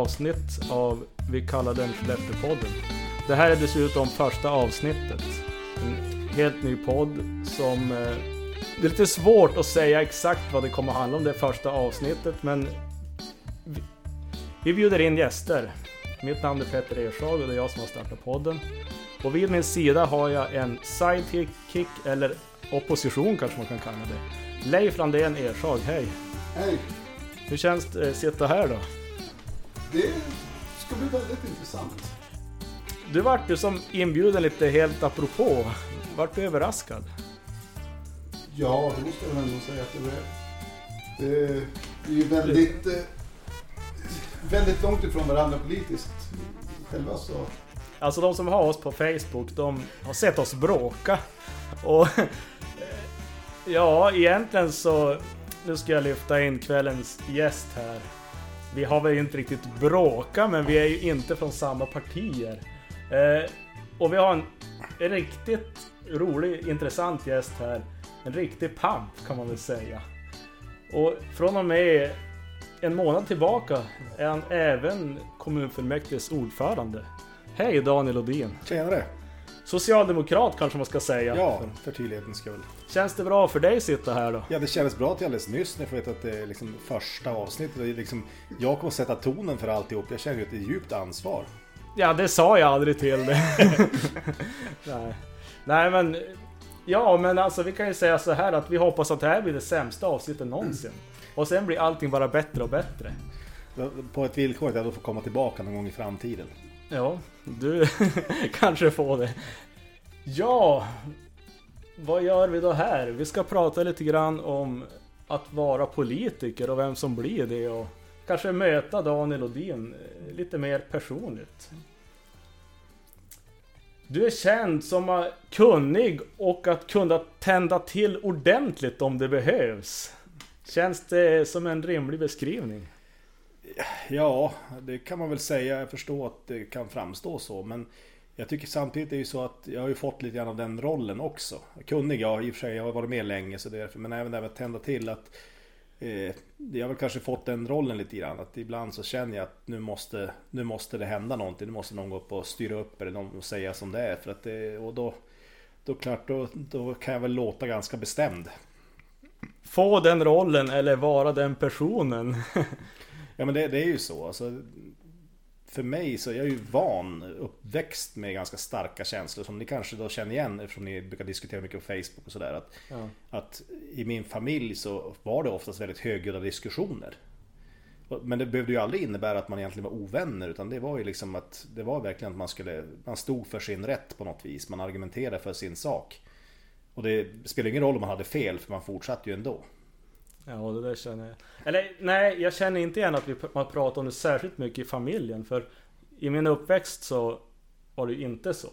avsnitt av Vi kallar den Skellefteå-podden. Det här är dessutom första avsnittet. En helt ny podd som... Eh, det är lite svårt att säga exakt vad det kommer handla om det första avsnittet men... Vi, vi bjuder in gäster. Mitt namn är Petter Ershag och det är jag som har startat podden. Och vid min sida har jag en sidekick, eller opposition kanske man kan kalla det. Leif Landén Ershag, hej! Hej! Hur känns det att sitta här då? Det ska bli väldigt intressant. Du vart ju som inbjuden lite helt apropå. Vart du överraskad? Ja, det måste jag ändå säga att det är. Det är ju väldigt, eh, väldigt långt ifrån varandra politiskt. Själva så. Alltså de som har oss på Facebook, de har sett oss bråka. Och ja, egentligen så... Nu ska jag lyfta in kvällens gäst här. Vi har väl inte riktigt bråkat, men vi är ju inte från samma partier. Eh, och vi har en riktigt rolig, intressant gäst här. En riktig pamp kan man väl säga. Och från och med en månad tillbaka är han även kommunfullmäktiges ordförande. Hej Daniel Odin! Tjenare! Socialdemokrat kanske man ska säga. Ja, för tydlighetens skull. Känns det bra för dig att sitta här då? Ja, det kändes bra till alldeles nyss när jag får veta att det är liksom första avsnittet. Liksom, jag kommer sätta tonen för alltihop. Jag känner ju ett djupt ansvar. Ja, det sa jag aldrig till dig. Nej. Nej, men... Ja, men alltså vi kan ju säga så här att vi hoppas att det här blir det sämsta avsnittet någonsin. Och sen blir allting bara bättre och bättre. På ett villkor att jag då får komma tillbaka någon gång i framtiden. Ja, du kanske får det. Ja, vad gör vi då här? Vi ska prata lite grann om att vara politiker och vem som blir det och kanske möta Daniel Odin eh, lite mer personligt. Du är känd som kunnig och att kunna tända till ordentligt om det behövs. Känns det som en rimlig beskrivning? Ja, det kan man väl säga. Jag förstår att det kan framstå så. Men jag tycker samtidigt är ju så att jag har ju fått lite grann av den rollen också. Kunnig, ja i och för sig. Jag har varit med länge så därför. Men även det här med att tända till att eh, jag har väl kanske fått den rollen lite grann. Att ibland så känner jag att nu måste, nu måste det hända någonting. Nu måste någon gå upp och styra upp eller någon säga som det är. För att det, och då, då klart, då, då kan jag väl låta ganska bestämd. Få den rollen eller vara den personen. Ja men det, det är ju så. Alltså, för mig så är jag ju van, uppväxt med ganska starka känslor som ni kanske då känner igen eftersom ni brukar diskutera mycket på Facebook och sådär. Att, ja. att i min familj så var det oftast väldigt högljudda diskussioner. Men det behövde ju aldrig innebära att man egentligen var ovänner utan det var ju liksom att det var verkligen att man skulle, man stod för sin rätt på något vis. Man argumenterade för sin sak. Och det spelar ingen roll om man hade fel för man fortsatte ju ändå. Ja, det där känner jag. Eller nej, jag känner inte igen att vi har pratar om det särskilt mycket i familjen. För i min uppväxt så var det ju inte så.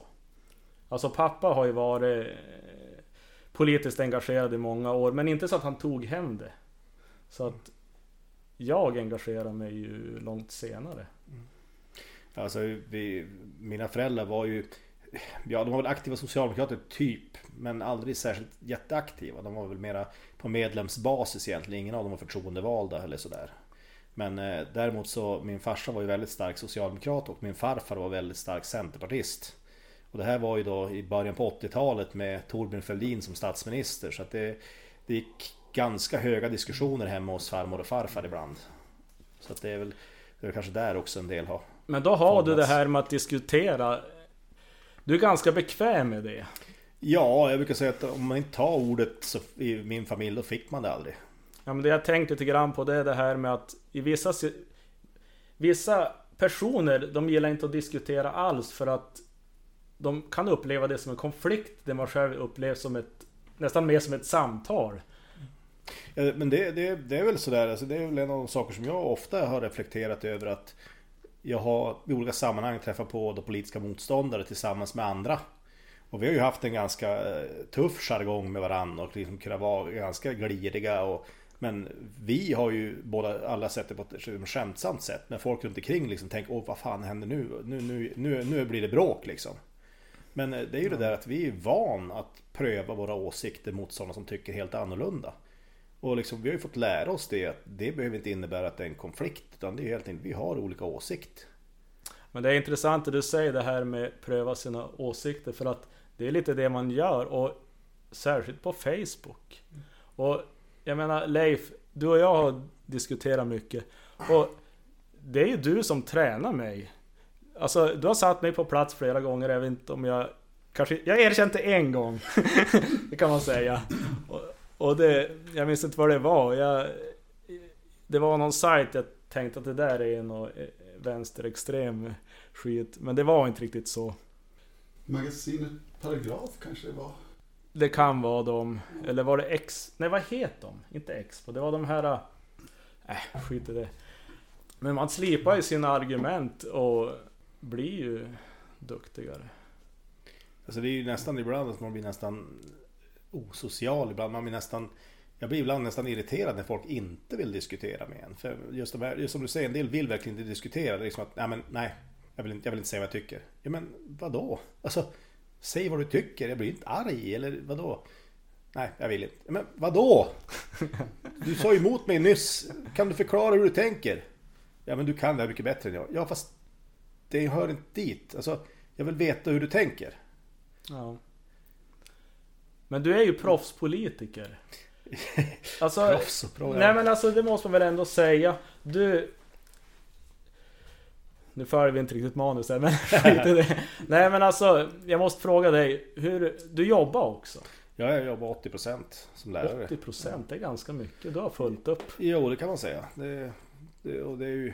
Alltså pappa har ju varit eh, politiskt engagerad i många år, men inte så att han tog hem det. Så att jag engagerar mig ju långt senare. Alltså, vi, mina föräldrar var ju Ja, de var väl aktiva socialdemokrater typ. Men aldrig särskilt jätteaktiva. De var väl mera på medlemsbasis egentligen. Ingen av dem var förtroendevalda eller sådär. Men eh, däremot så Min farsa var ju väldigt stark socialdemokrat Och min farfar var väldigt stark centerpartist. Och det här var ju då i början på 80-talet Med Torbjörn Fälldin som statsminister. Så att det, det gick ganska höga diskussioner hemma hos farmor och farfar ibland. Så att det är väl Det är kanske där också en del har Men då har formats. du det här med att diskutera du är ganska bekväm med det. Ja, jag brukar säga att om man inte tar ordet så, i min familj, då fick man det aldrig. Ja, men det jag tänkte lite grann på det är det här med att i vissa... Vissa personer, de gillar inte att diskutera alls för att de kan uppleva det som en konflikt, det man själv upplever som ett... Nästan mer som ett samtal. Ja, men det, det, det är väl sådär, alltså det är väl en av de saker som jag ofta har reflekterat över att jag har i olika sammanhang träffat på då politiska motståndare tillsammans med andra. Och vi har ju haft en ganska eh, tuff jargong med varandra och liksom kunnat vara ganska gliriga och men vi har ju båda alla sett det på ett skämtsamt sätt. Men folk runt omkring liksom tänker åh vad fan händer nu? Nu, nu, nu, nu blir det bråk liksom. Men eh, det är ju det där att vi är van att pröva våra åsikter mot sådana som tycker helt annorlunda. Och liksom, vi har ju fått lära oss det att det behöver inte innebära att det är en konflikt. Utan det är helt enkelt, vi har olika åsikt. Men det är intressant det du säger det här med pröva sina åsikter för att det är lite det man gör och särskilt på Facebook. Och jag menar Leif, du och jag har diskuterat mycket och det är ju du som tränar mig. Alltså du har satt mig på plats flera gånger, jag vet inte om jag Kanske, jag erkände en gång. det kan man säga. Och, det, jag minns inte vad det var. Jag, det var någon sajt jag tänkte att det där är någon vänsterextrem skit. Men det var inte riktigt så. Magasinet Paragraf kanske det var? Det kan vara de. Eller var det X? Nej vad heter de? Inte Expo. Det var de här... Äh, skit i det. Men man slipar ju sina argument och blir ju duktigare. Alltså det är ju nästan ibland att man blir nästan osocial. Ibland man blir nästan jag blir ibland nästan irriterad när folk inte vill diskutera med en. För just, de här, just som du säger, en del vill verkligen inte diskutera. Det är liksom att, nej men nej, jag vill, inte, jag vill inte säga vad jag tycker. Ja men vadå? Alltså, säg vad du tycker. Jag blir inte arg eller vadå? Nej, jag vill inte. Men vadå? Du sa ju emot mig nyss. Kan du förklara hur du tänker? Ja men du kan det här mycket bättre än jag. Ja fast det hör inte dit. Alltså, jag vill veta hur du tänker. Ja. Men du är ju proffspolitiker. Alltså, Proffs och ja. nej men alltså det måste man väl ändå säga. Du... Nu följer vi inte riktigt manus här, men det. Nej men alltså, jag måste fråga dig. Hur, du jobbar också? Ja, jag jobbar 80% som lärare. 80% det är ganska mycket. Du har fullt upp. Jo, det kan man säga. Det, det, och det är ju,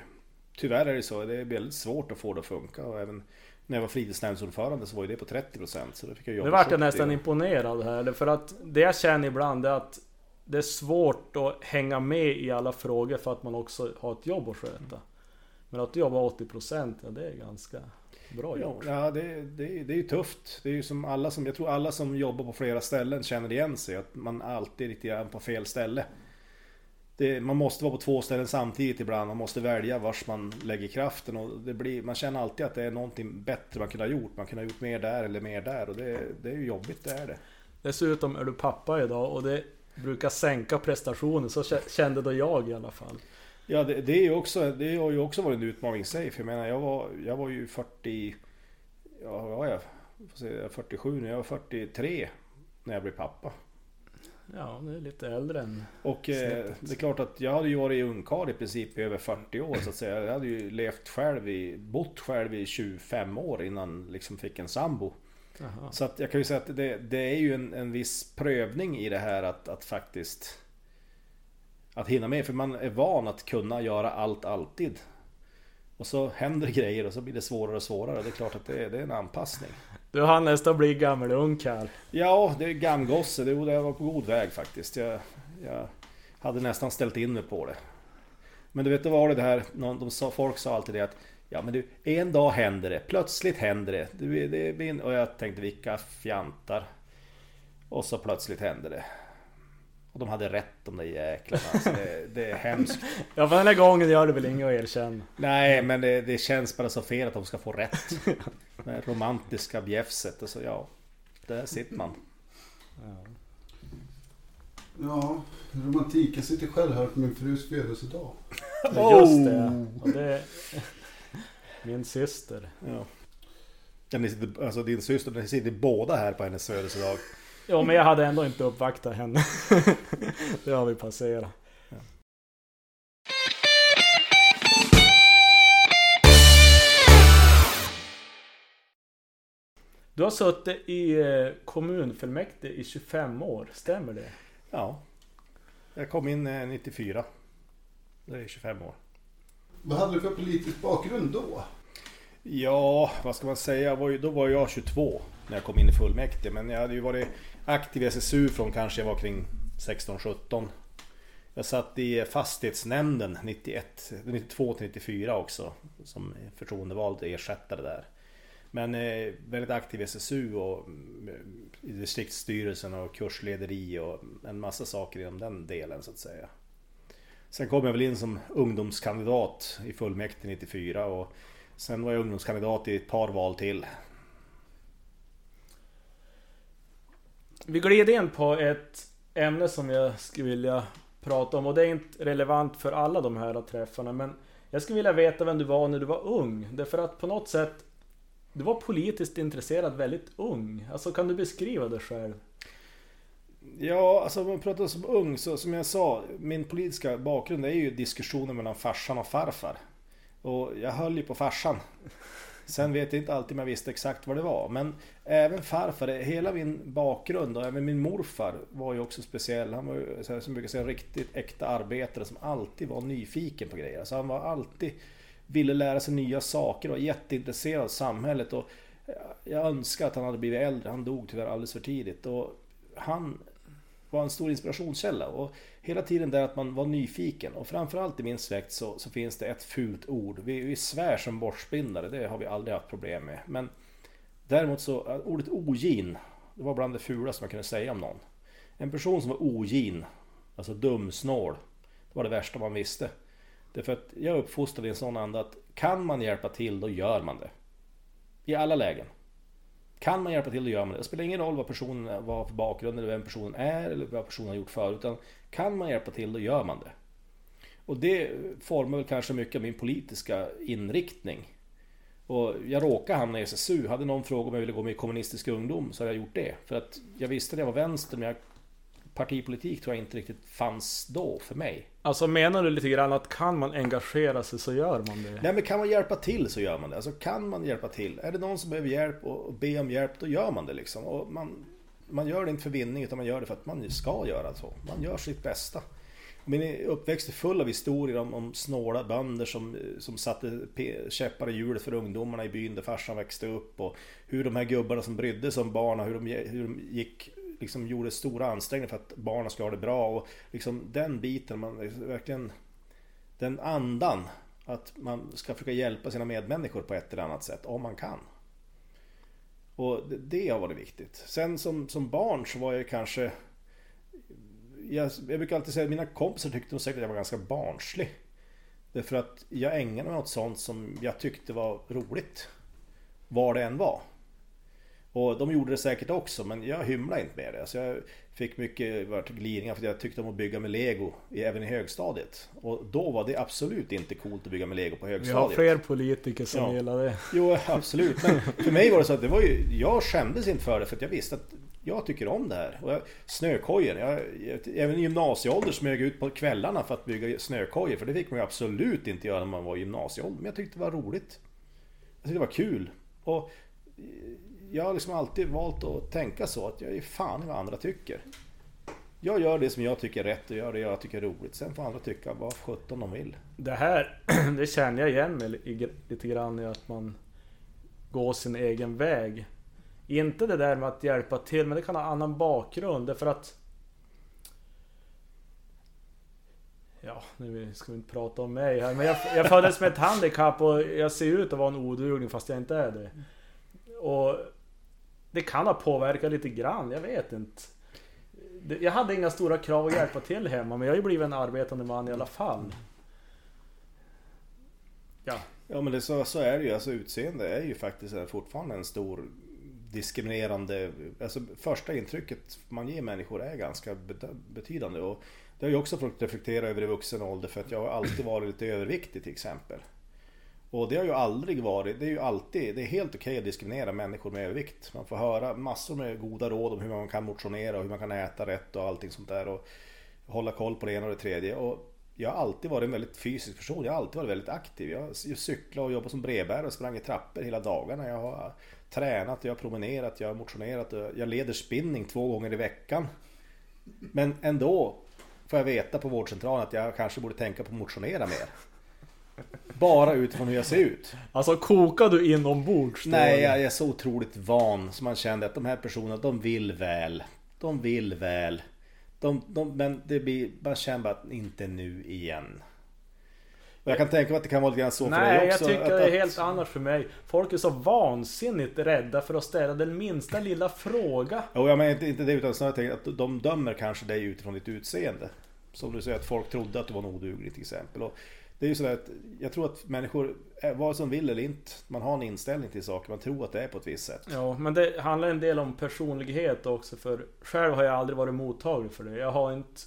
tyvärr är det så. Det är väldigt svårt att få det att funka. Och även när jag var fritidsnämndsordförande så var ju det på 30% så då fick jag jobba Nu vart jag 70. nästan imponerad här. För att det jag känner ibland är att det är svårt att hänga med i alla frågor för att man också har ett jobb att sköta. Men att du jobbar 80% ja, det är ganska bra gjort. ja det, det, det är ju tufft. Det är ju som alla som, jag tror alla som jobbar på flera ställen känner igen sig. Att man alltid är lite grann på fel ställe. Det, man måste vara på två ställen samtidigt ibland. Man måste välja vars man lägger kraften. Och det blir, man känner alltid att det är någonting bättre man kunde ha gjort. Man kunde ha gjort mer där eller mer där. Och det, det är ju jobbigt, det är det. Dessutom är du pappa idag och det brukar sänka prestationen. Så kä- kände då jag i alla fall. Ja, det, det är också, det har ju också varit en utmaning i sig. För jag menar, jag var, jag var ju 40... Ja, vad var jag? jag får se, jag är 47 nu. Jag var 43 när jag blev pappa. Ja, det är lite äldre än... Och eh, det är klart att jag hade ju varit ungkarl i princip i över 40 år så att säga. Jag hade ju levt själv i, bott själv i 25 år innan liksom fick en sambo. Jaha. Så att jag kan ju säga att det, det är ju en, en viss prövning i det här att, att faktiskt att hinna med. För man är van att kunna göra allt alltid. Och så händer grejer och så blir det svårare och svårare. Det är klart att det, är- det är en anpassning. Du hann nästan bli gammal här. Ja, det är gamgosse. Det var på god väg faktiskt. Jag, jag hade nästan ställt in mig på det. Men du vet, det var det här, de sa, folk sa alltid det att Ja men du, en dag händer det, plötsligt händer det. Du, det och jag tänkte vilka fjantar. Och så plötsligt händer det. Och de hade rätt de där jäklarna. Alltså det, det är hemskt. Ja, för den här gången gör det väl inget att erkänna. Nej men det, det känns bara så fel att de ska få rätt. Det romantiska bjäfset och så ja. Där sitter man. Ja, romantik. Jag sitter själv här på min frus födelsedag. Ja, Just det. Och det är min syster. Ja. Sitter, alltså din syster, ni sitter båda här på hennes födelsedag. Ja, men jag hade ändå inte uppvaktat henne. det har vi passerat. Du har suttit i eh, kommunfullmäktige i 25 år, stämmer det? Ja. Jag kom in eh, 94. Det är 25 år. Vad hade du för politisk bakgrund då? Ja, vad ska man säga? Var ju, då var jag 22 när jag kom in i fullmäktige. Men jag hade ju varit aktiv i SSU från kanske jag var kring 16-17. Jag satt i fastighetsnämnden 91, 92 till 94 också. Som förtroendevald ersättare där. Men eh, väldigt aktiv i SSU och mm, i distriktsstyrelsen och kurslederi och en massa saker inom den delen så att säga. Sen kom jag väl in som ungdomskandidat i fullmäktige 94 och sen var jag ungdomskandidat i ett par val till. Vi glider in på ett ämne som jag skulle vilja prata om och det är inte relevant för alla de här träffarna men jag skulle vilja veta vem du var när du var ung. Därför att på något sätt Du var politiskt intresserad väldigt ung. Alltså kan du beskriva det själv? Ja, alltså om man pratar som ung så som jag sa, min politiska bakgrund är ju diskussioner mellan farsan och farfar. Och jag höll ju på farsan. Sen vet jag inte alltid om jag visste exakt vad det var. Men även farfar, hela min bakgrund och även min morfar var ju också speciell. Han var ju, som här, som brukar säga, riktigt äkta arbetare som alltid var nyfiken på grejer. Så han var alltid, ville lära sig nya saker och var jätteintresserad av samhället. Och jag önskar att han hade blivit äldre. Han dog tyvärr alldeles för tidigt. Och han var en stor inspirationskälla. Och hela tiden där att man var nyfiken. Och framförallt i min släkt så, så finns det ett fult ord. Vi, vi svär som borstbindare, det har vi aldrig haft problem med. Men däremot så, eh, ordet ogin, det var bland det fula som man kunde säga om någon. En person som var ogin, alltså dumsnål, det var det värsta man visste. Därför att jag är uppfostrad i en sån anda att kan man hjälpa till, då gör man det. I alla lägen. Kan man hjälpa till, då gör man det. Det spelar ingen roll vad personen vad för bakgrund eller vem personen är eller vad personen har gjort förut. Utan kan man hjälpa till, då gör man det. Och det formar väl kanske mycket av min politiska inriktning. Och jag råkade hamna i SSU. Hade någon frågat om jag ville gå med i kommunistisk ungdom så hade jag gjort det. För att jag visste att jag var vänster men jag, partipolitik tror jag inte riktigt fanns då för mig. Alltså menar du lite grann att kan man engagera sig så gör man det? Nej men kan man hjälpa till så gör man det. Alltså kan man hjälpa till. Är det någon som behöver hjälp och be om hjälp då gör man det liksom. Och man, man gör det inte för vinning utan man gör det för att man ska göra så. Man gör sitt bästa. Min uppväxt är full av historier om, om snåla bönder som, som satte käppar i hjulet för ungdomarna i byn där farsan växte upp. Och hur de här gubbarna som brydde sig om barnen, hur de, hur de gick liksom gjorde stora ansträngningar för att barnen ska ha det bra och liksom den biten, man verkligen den andan att man ska försöka hjälpa sina medmänniskor på ett eller annat sätt om man kan. Och det har varit viktigt. Sen som, som barn så var jag kanske jag, jag brukar alltid säga att mina kompisar tyckte nog säkert att jag var ganska barnslig. Därför att jag ägnade mig åt sånt som jag tyckte var roligt. Var det än var. Och de gjorde det säkert också men jag hymlade inte med det. Alltså jag fick mycket glidningar för att jag tyckte om att bygga med lego även i högstadiet. Och då var det absolut inte coolt att bygga med lego på högstadiet. Vi har fler politiker som ja. gillar det. Jo absolut. Men för mig var det så att det var ju, jag skämdes inte för det för att jag visste att jag tycker om det här. Och jag, snökojen, jag, även i gymnasieålder smög jag ut på kvällarna för att bygga snökojor. För det fick man ju absolut inte göra när man var i gymnasieålder. Men jag tyckte det var roligt. Jag tyckte det var kul. Och jag har liksom alltid valt att tänka så att jag är fan i vad andra tycker. Jag gör det som jag tycker är rätt och gör det jag tycker är roligt. Sen får andra tycka vad sjutton de vill. Det här, det känner jag igen mig lite grann i att man går sin egen väg. Inte det där med att hjälpa till, men det kan ha annan bakgrund. Därför att... Ja, nu ska vi inte prata om mig här. Men jag, jag föddes med ett handikapp och jag ser ut att vara en oduglig fast jag inte är det. Och det kan ha påverkat lite grann, jag vet inte. Jag hade inga stora krav att hjälpa till hemma, men jag har ju blivit en arbetande man i alla fall. Ja. Ja men det, så, så är det ju. Alltså utseende är ju faktiskt fortfarande en stor diskriminerande... Alltså första intrycket man ger människor är ganska betydande. Och det har jag också fått reflektera över i vuxen ålder för att jag har alltid varit lite överviktig till exempel. Och det har ju aldrig varit, det är ju alltid, det är helt okej okay att diskriminera människor med övervikt. Man får höra massor med goda råd om hur man kan motionera och hur man kan äta rätt och allting sånt där. Och hålla koll på det ena och det tredje. Och jag har alltid varit en väldigt fysisk person. Jag har alltid varit väldigt aktiv. Jag cyklade och jobbade som brevbärare och sprang i trappor hela dagarna. Jag har tränat, jag har promenerat, jag har motionerat. Och jag leder spinning två gånger i veckan. Men ändå får jag veta på vårdcentralen att jag kanske borde tänka på att motionera mer. Bara utifrån hur jag ser ut. Alltså kokar du inombords? Nej, jag är så otroligt van. Så man kände att de här personerna, de vill väl. De vill väl. De, de, men det blir, man känner bara att inte nu igen. Och jag kan tänka mig att det kan vara lite grann så Nej, för dig också. Nej, jag tycker att, det är helt att... annat för mig. Folk är så vansinnigt rädda för att ställa den minsta lilla fråga. Jo, jag menar inte, inte det utan snarare att de dömer kanske dig utifrån ditt utseende. Som du säger att folk trodde att du var en oduglig till exempel. Och det är ju sådär att jag tror att människor, vad som vill eller inte, man har en inställning till saker, man tror att det är på ett visst sätt. Ja, men det handlar en del om personlighet också för själv har jag aldrig varit mottaglig för det. Jag har inte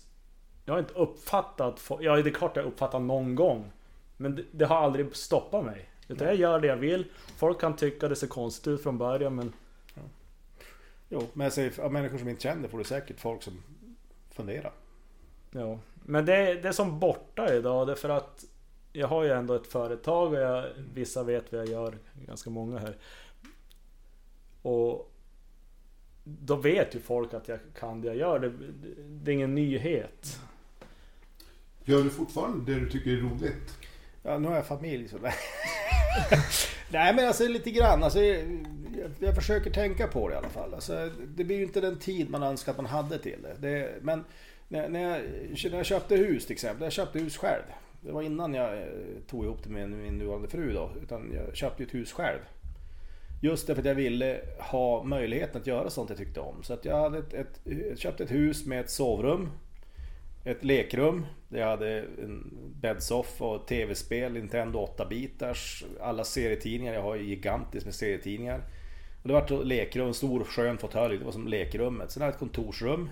Jag har inte uppfattat... Ja, det är klart jag uppfattat någon gång. Men det, det har aldrig stoppat mig. Utan jag gör det jag vill. Folk kan tycka det ser konstigt ut från början men... Jo, men jag säger, av människor som inte känner får du säkert folk som funderar. Ja. Men det, det är som borta idag. Det är för att... Jag har ju ändå ett företag och jag, vissa vet vad jag gör. Ganska många här. Och... Då vet ju folk att jag kan det jag gör. Det, det, är ingen nyhet. Gör du fortfarande det du tycker är roligt? Ja, nu har jag familj så... Nej men alltså lite grann. Alltså, jag, jag försöker tänka på det i alla fall. Alltså, det blir ju inte den tid man önskar att man hade till det. det men när, när, jag, när jag köpte hus till exempel. Jag köpte hus själv. Det var innan jag eh, tog ihop det med min nuvarande fru då. Utan jag köpte ju ett hus själv. Just därför att jag ville ha möjligheten att göra sånt jag tyckte om. Så att jag hade ett, ett, jag köpte ett hus med ett sovrum. Ett lekrum. Där jag hade en bäddsoffa och tv-spel, Nintendo 8-bitars. Alla serietidningar. Jag har ju gigantiskt med serietidningar. Och det var ett lekrum, en stor skön fåtölj. Det var som lekrummet. Sen hade jag ett kontorsrum.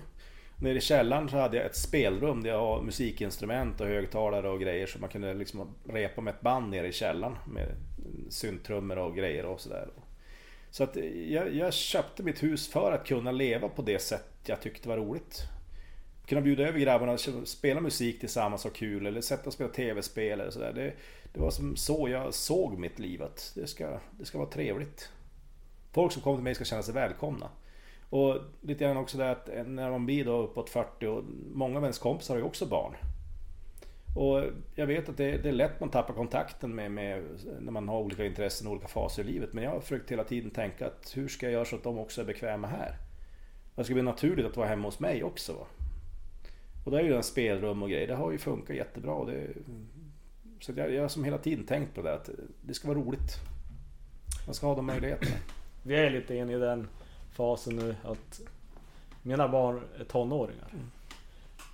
Nere i källaren så hade jag ett spelrum där jag har musikinstrument och högtalare och grejer. Så man kunde liksom repa med ett band nere i källaren. Med syntrummor och grejer och sådär. Så att jag, jag köpte mitt hus för att kunna leva på det sätt jag tyckte var roligt. Kunna bjuda över grabbarna och spela musik tillsammans och kul eller sätta och spela tv-spel eller sådär. Det, det var som så jag såg mitt liv att det ska, det ska vara trevligt. Folk som kommer till mig ska känna sig välkomna. Och lite grann också det att när man blir då uppåt 40 och många av ens kompisar har ju också barn. Och jag vet att det, det är lätt man tappar kontakten med, med när man har olika intressen och olika faser i livet. Men jag har försökt hela tiden tänka att hur ska jag göra så att de också är bekväma här? Det ska bli naturligt att vara hemma hos mig också. Va? Och där är ju den spelrum och grejer. Det har ju funkat jättebra. Och det, så jag, jag har som hela tiden tänkt på det att det ska vara roligt. Man ska ha de möjligheterna. Vi är lite inne i den fasen nu att mina barn är tonåringar.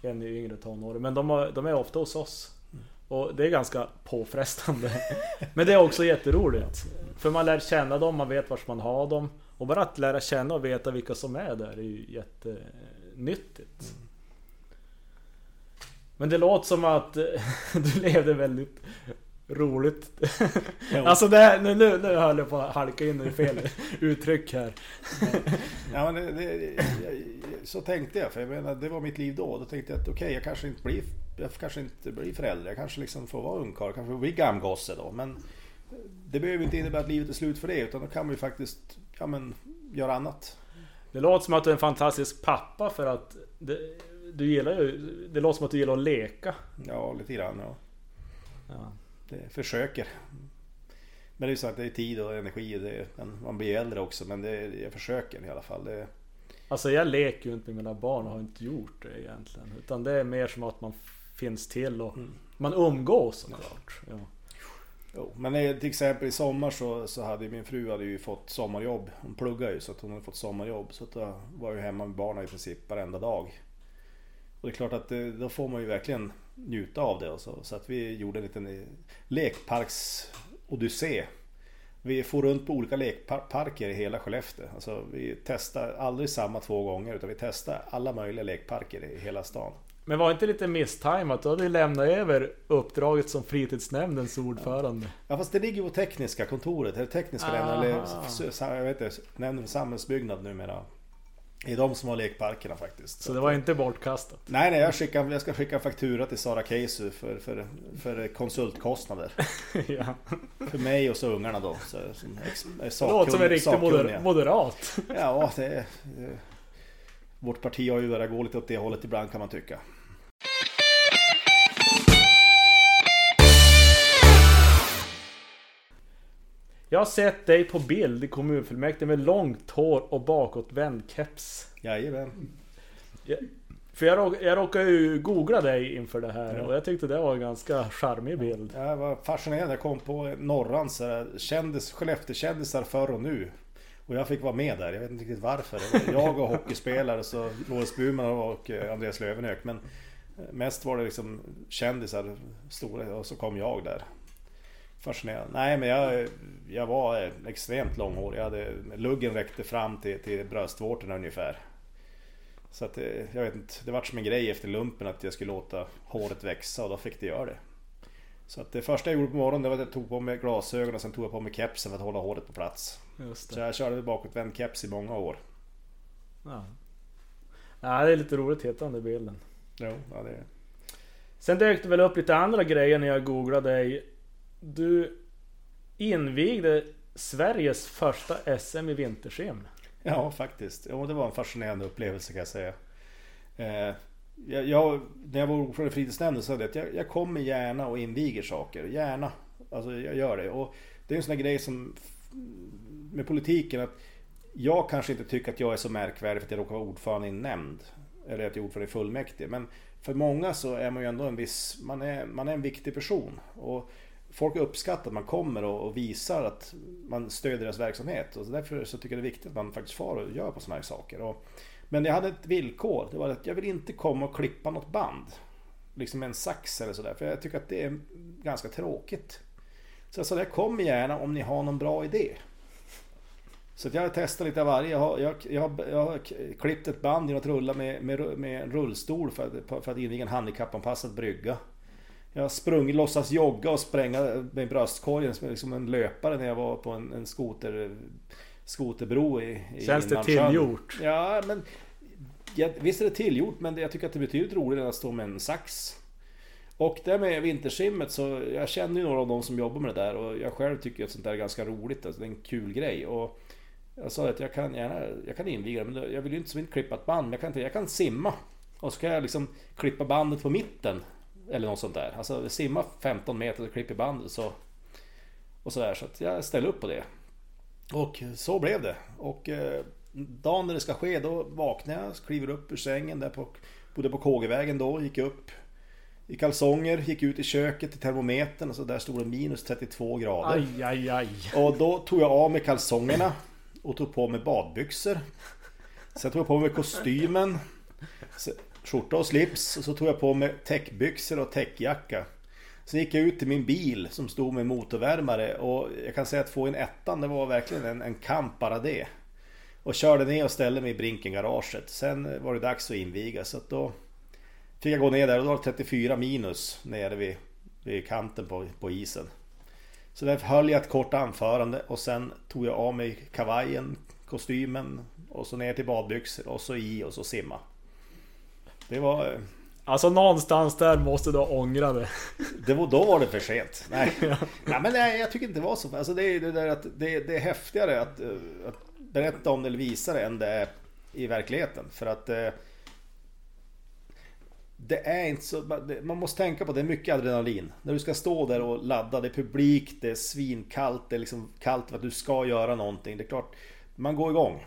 En är yngre tonåring. Men de, har, de är ofta hos oss. Och det är ganska påfrestande. Men det är också jätteroligt. För man lär känna dem, man vet vart man har dem. Och bara att lära känna och veta vilka som är där är ju jättenyttigt. Men det låter som att du levde väldigt roligt. Alltså det här, nu, nu, nu höll jag på att halka in i fel uttryck här. Ja, men det, det, så tänkte jag. För jag menar, det var mitt liv då. Då tänkte jag att okej, jag kanske inte blir jag kanske inte blir förälder. Jag kanske liksom får vara ungkarl. Kanske får bli gamgosse då. Men det behöver inte innebära att livet är slut för det. Utan då kan man ju faktiskt ja, men, göra annat. Det låter som att du är en fantastisk pappa för att det, du gillar ju... Det låter som att du gillar att leka. Ja, lite grann. Ja. Ja. Det försöker. Men det är ju så att det är tid och energi. och Det, man blir äldre också. Men det, jag försöker i alla fall. Det, Alltså jag leker ju inte med mina barn och har inte gjort det egentligen. Utan det är mer som att man finns till och man umgås såklart. Ja. Jo, men eh, till exempel i sommar så, så hade ju min fru hade ju fått sommarjobb. Hon pluggar ju så att hon hade fått sommarjobb. Så att då var jag ju hemma med barnen i princip varenda dag. Och det är klart att eh, då får man ju verkligen njuta av det. Och så, så att vi gjorde en liten eh, lekparks-odyssé. Vi får runt på olika lekparker i hela Skellefteå. Alltså vi testar aldrig samma två gånger utan vi testar alla möjliga lekparker i hela stan. Men var inte lite misstajmat? Du hade ju lämnat över uppdraget som fritidsnämndens ordförande. Ja fast det ligger ju på tekniska kontoret, eller tekniska nämnden, Aha. eller jag vet inte, nämnden för samhällsbyggnad numera. Är de som har lekparkerna faktiskt. Så det var inte bortkastat. Nej nej, jag, skickar, jag ska skicka faktura till Sara Keisu för, för, för konsultkostnader. ja. För mig och så ungarna då. Så, som ex, är Det låter som en riktig moder moderat. Ja, det, det, Vårt parti har ju börjat gå lite åt det hållet ibland kan man tycka. Jag har sett dig på bild i kommunfullmäktige med långt hår och bakåtvänd keps. Jajamän. För jag, råk, jag råkade ju googla dig inför det här Ja. och jag tyckte det var en ganska charmig bild. Jag var fascinerad. Jag kom på Norran så här, kändis, Skellefteå-kändisar förr och nu. Och jag fick vara med där. Jag vet inte riktigt varför. Var jag och hockeyspelare, så Loris Burman och eh, Andreas Lövenhök. Men eh, mest var det liksom kändisar stora och så kom jag där. Fascinerad. Nej men jag, jag var eh, extremt långhårig. Jag hade, luggen räckte fram till, till bröstvårtorna ungefär. Så att det, jag vet inte, det vart som en grej efter lumpen att jag skulle låta håret växa och då fick det göra det. Så att det första jag gjorde på morgonen det var att jag tog på mig glasögon och sen tog jag på mig kepsen för att hålla håret på plats. Så jag körde bakåtvänd keps i många år. Ja. ja, det är lite roligt hitta den där bilden. Jo, ja, det... Sen dök det väl upp lite andra grejer när jag googlade dig. Du invigde Sveriges första SM i vintersim. Ja, faktiskt. Ja, det var en fascinerande upplevelse kan jag säga. Eh, jag, jag, när jag var ordförande i fritidsnämnden så sa jag att jag, jag kommer gärna och inviger saker. Gärna. Alltså jag gör det. Och det är en sån här grej som med politiken att jag kanske inte tycker att jag är så märkvärdig för att jag råkar vara ordförande i en nämnd. Eller att jag är ordförande i fullmäktige. Men för många så är man ju ändå en viss, man är, man är en viktig person. Och folk uppskattar att man kommer och, och visar att man stödjer deras verksamhet. Och så därför så tycker jag det är viktigt att man faktiskt far och gör på sådana här saker. Och, men jag hade ett villkor. Det var att jag vill inte komma och klippa något band. Liksom med en sax eller sådär. För jag tycker att det är ganska tråkigt. Så jag sa det, kom gärna om ni har någon bra idé. Så att jag har testat lite av varje. Jag har, jag, jag, har, jag har klippt ett band genom att rulla med, med, med en rullstol för att, för att inviga en handikappanpassad brygga. Jag har sprungit, låtsas jogga och spränga med bröstkorgen som liksom en löpare när jag var på en, en skoter, skoterbro i, i Känns det tillgjort? Ja, men ja, visst är det tillgjort, men jag tycker att det är betydligt roligare än att stå med en sax. Och det med vintersimmet så jag känner ju några av dem som jobbar med det där och jag själv tycker att sånt där är ganska roligt. Alltså det är en kul grej. Och jag sa att jag kan gärna jag kan inviga men jag vill ju inte som inte klippa ett band. Men jag kan, inte, jag kan simma. Och så kan jag liksom klippa bandet på mitten. Eller något sånt där. Alltså simma 15 meter och klippa bandet så. Och sådär. Så att jag ställer upp på det. Och så blev det. Och eh, dagen när det ska ske då vaknar jag, kliver upp ur sängen där på, bodde på Kågevägen då, gick upp i kalsonger, gick ut i köket till termometern och så där stod det minus 32 grader. Aj, aj, aj. Och då tog jag av mig kalsongerna och tog på mig badbyxor. Sen tog jag på mig kostymen, så- skjorta och slips och så tog jag på mig täckbyxor och täckjacka. Sen gick jag ut till min bil som stod med motorvärmare och jag kan säga att få in ettan det var verkligen en, en kamp bara det. Och körde ner och ställde mig i Brinken-garaget. Sen var det dags att inviga så att då fick jag gå ner där och då var det 34 minus nere vid, vid kanten på, på isen. Så därför höll jag ett kort anförande och sen tog jag av mig kavajen, kostymen och så ner till badbyxor och så i och så simma. Det var... eh, Alltså någonstans där måste du ha ångrat det. Det var, då var det för sent. Nej, nej men nej, jag tycker inte det var så. Alltså det är det där att det, det är häftigare att, eh, att berätta om det eller visa det än det är i verkligheten. För att eh, det är inte så, det- man måste tänka på att det är mycket adrenalin. När du ska stå där och ladda, det är publik, det är svinkallt, det är liksom kallt för att du ska göra någonting. Det är klart, man går igång.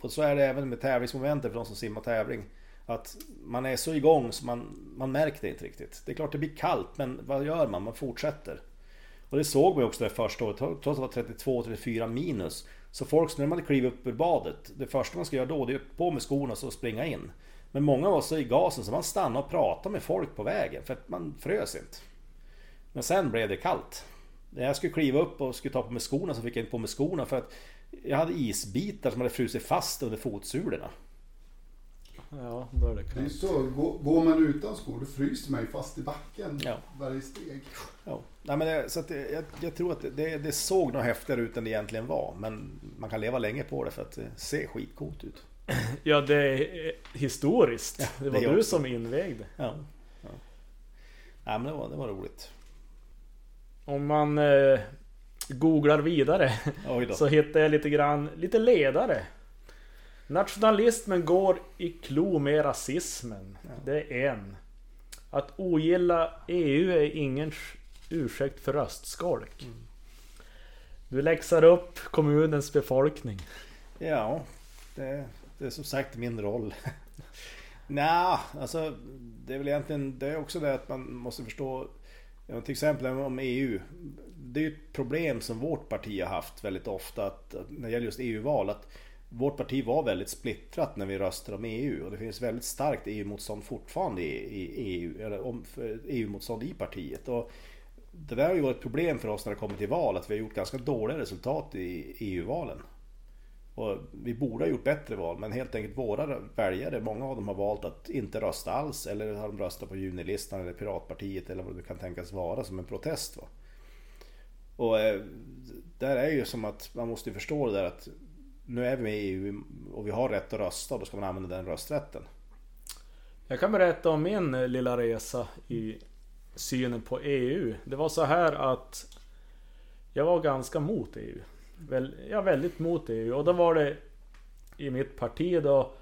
Och så är det även med tävlingsmomentet för de som simmar tävling. Att man är så igång så man, man märker det inte riktigt. Det är klart det blir kallt men vad gör man? Man fortsätter. Och det såg man ju också det första året, trots att det var 32-34 minus. Så folk, när man hade klivit upp ur badet, det första man ska göra då det är att på med skorna och så springa in. Men många var så i gasen så man stannade och pratade med folk på vägen för att man frös inte. Men sen blev det kallt. När jag skulle kliva upp och skulle ta på mig skorna så fick jag inte på mig skorna för att jag hade isbitar som hade frusit fast under fotsulorna. Ja, då är det Det är kallt. så, gå- går man utan skor då fryser man ju fast i backen Ja. varje steg. Ja. Nej, men det, så att det, jag, jag tror att det- det, såg nog häftigare ut än det egentligen var. Men man kan leva länge på det för att det ser skitcoolt ut. Ja, det är eh, historiskt. Ja, det var det är du också. som invigde. Ja. ja. Nej, men det var, det var roligt. Om man eh, googlar vidare så hittar jag lite grann, lite ledare. Nationalismen går i klo med rasismen. Det är en. Att ogilla EU är ingen ursäkt för röstskolk. Du läxar upp kommunens befolkning. Ja, det, det är som sagt min roll. Nja, alltså det är väl egentligen det är också det att man måste förstå ja, till exempel om EU. Det är ju ett problem som vårt parti har haft väldigt ofta att när det gäller just EU-val att vårt parti var väldigt splittrat när vi röstade om EU och det finns väldigt starkt EU-motstånd fortfarande i, i EU, eller om, EU-motstånd i partiet. Och det där har ju varit ett problem för oss när det kommer till val att vi har gjort ganska dåliga resultat i EU-valen. Och vi borde ha gjort bättre val men helt enkelt våra väljare, många av dem har valt att inte rösta alls eller har de röstat på junilistan eller Piratpartiet eller vad det kan tänkas vara som en protest. Va? Och eh, där är ju som att man måste förstå det där att nu är vi med i EU och vi har rätt att rösta och då ska man använda den rösträtten. Jag kan berätta om min eh, lilla resa i synen på EU. Det var så här att jag var ganska mot EU. Väl, ja, väldigt mot EU. Och då var det i mitt parti då.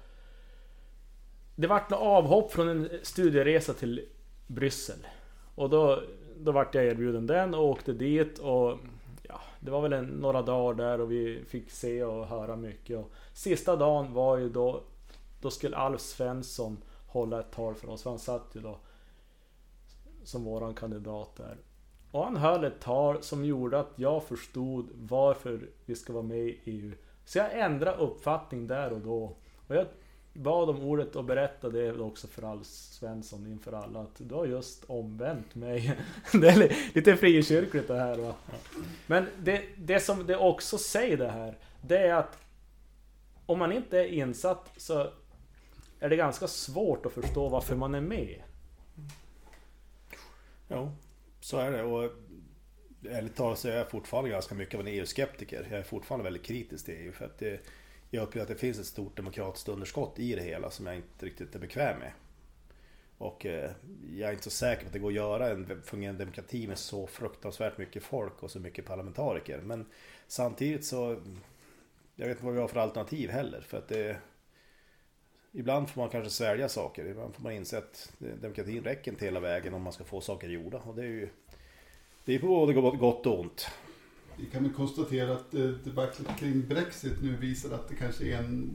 Det vart något avhopp från en studieresa till Bryssel. Och då, då vart jag erbjuden den och åkte dit och ja, det var väl en, några dagar där och vi fick se och höra mycket. Och sista dagen var ju då, då skulle Alf Svensson hålla ett tal för oss. För han satt ju då som våran kandidat där. Och han höll ett tal som gjorde att jag förstod varför vi ska vara med i EU. Så jag ändrade uppfattning där och då. Och jag bad om ordet och berättade det också för Alf Svensson inför alla att du har just omvänt mig. Det är lite frikyrkligt det här va. Men det, det som det också säger det här, det är att om man inte är insatt så är det ganska svårt att förstå varför man är med. Ja, så är det. Och ärligt talat så är jag fortfarande ganska mycket av en EU-skeptiker. Jag är fortfarande väldigt kritisk till EU. För att det, jag upplever att det finns ett stort demokratiskt underskott i det hela som jag inte riktigt är bekväm med. Och eh, jag är inte så säker på att det går att göra en fungerande demokrati med så fruktansvärt mycket folk och så mycket parlamentariker. Men samtidigt så... Jag vet inte vad vi har för alternativ heller. För att det... Ibland får man kanske svälja saker. Ibland får man inse att demokratin räcker inte hela vägen om man ska få saker gjorda. Och det är ju... Det är på både gott och ont. Vi kan väl konstatera att eh, debaclet kring Brexit nu visar att det kanske är en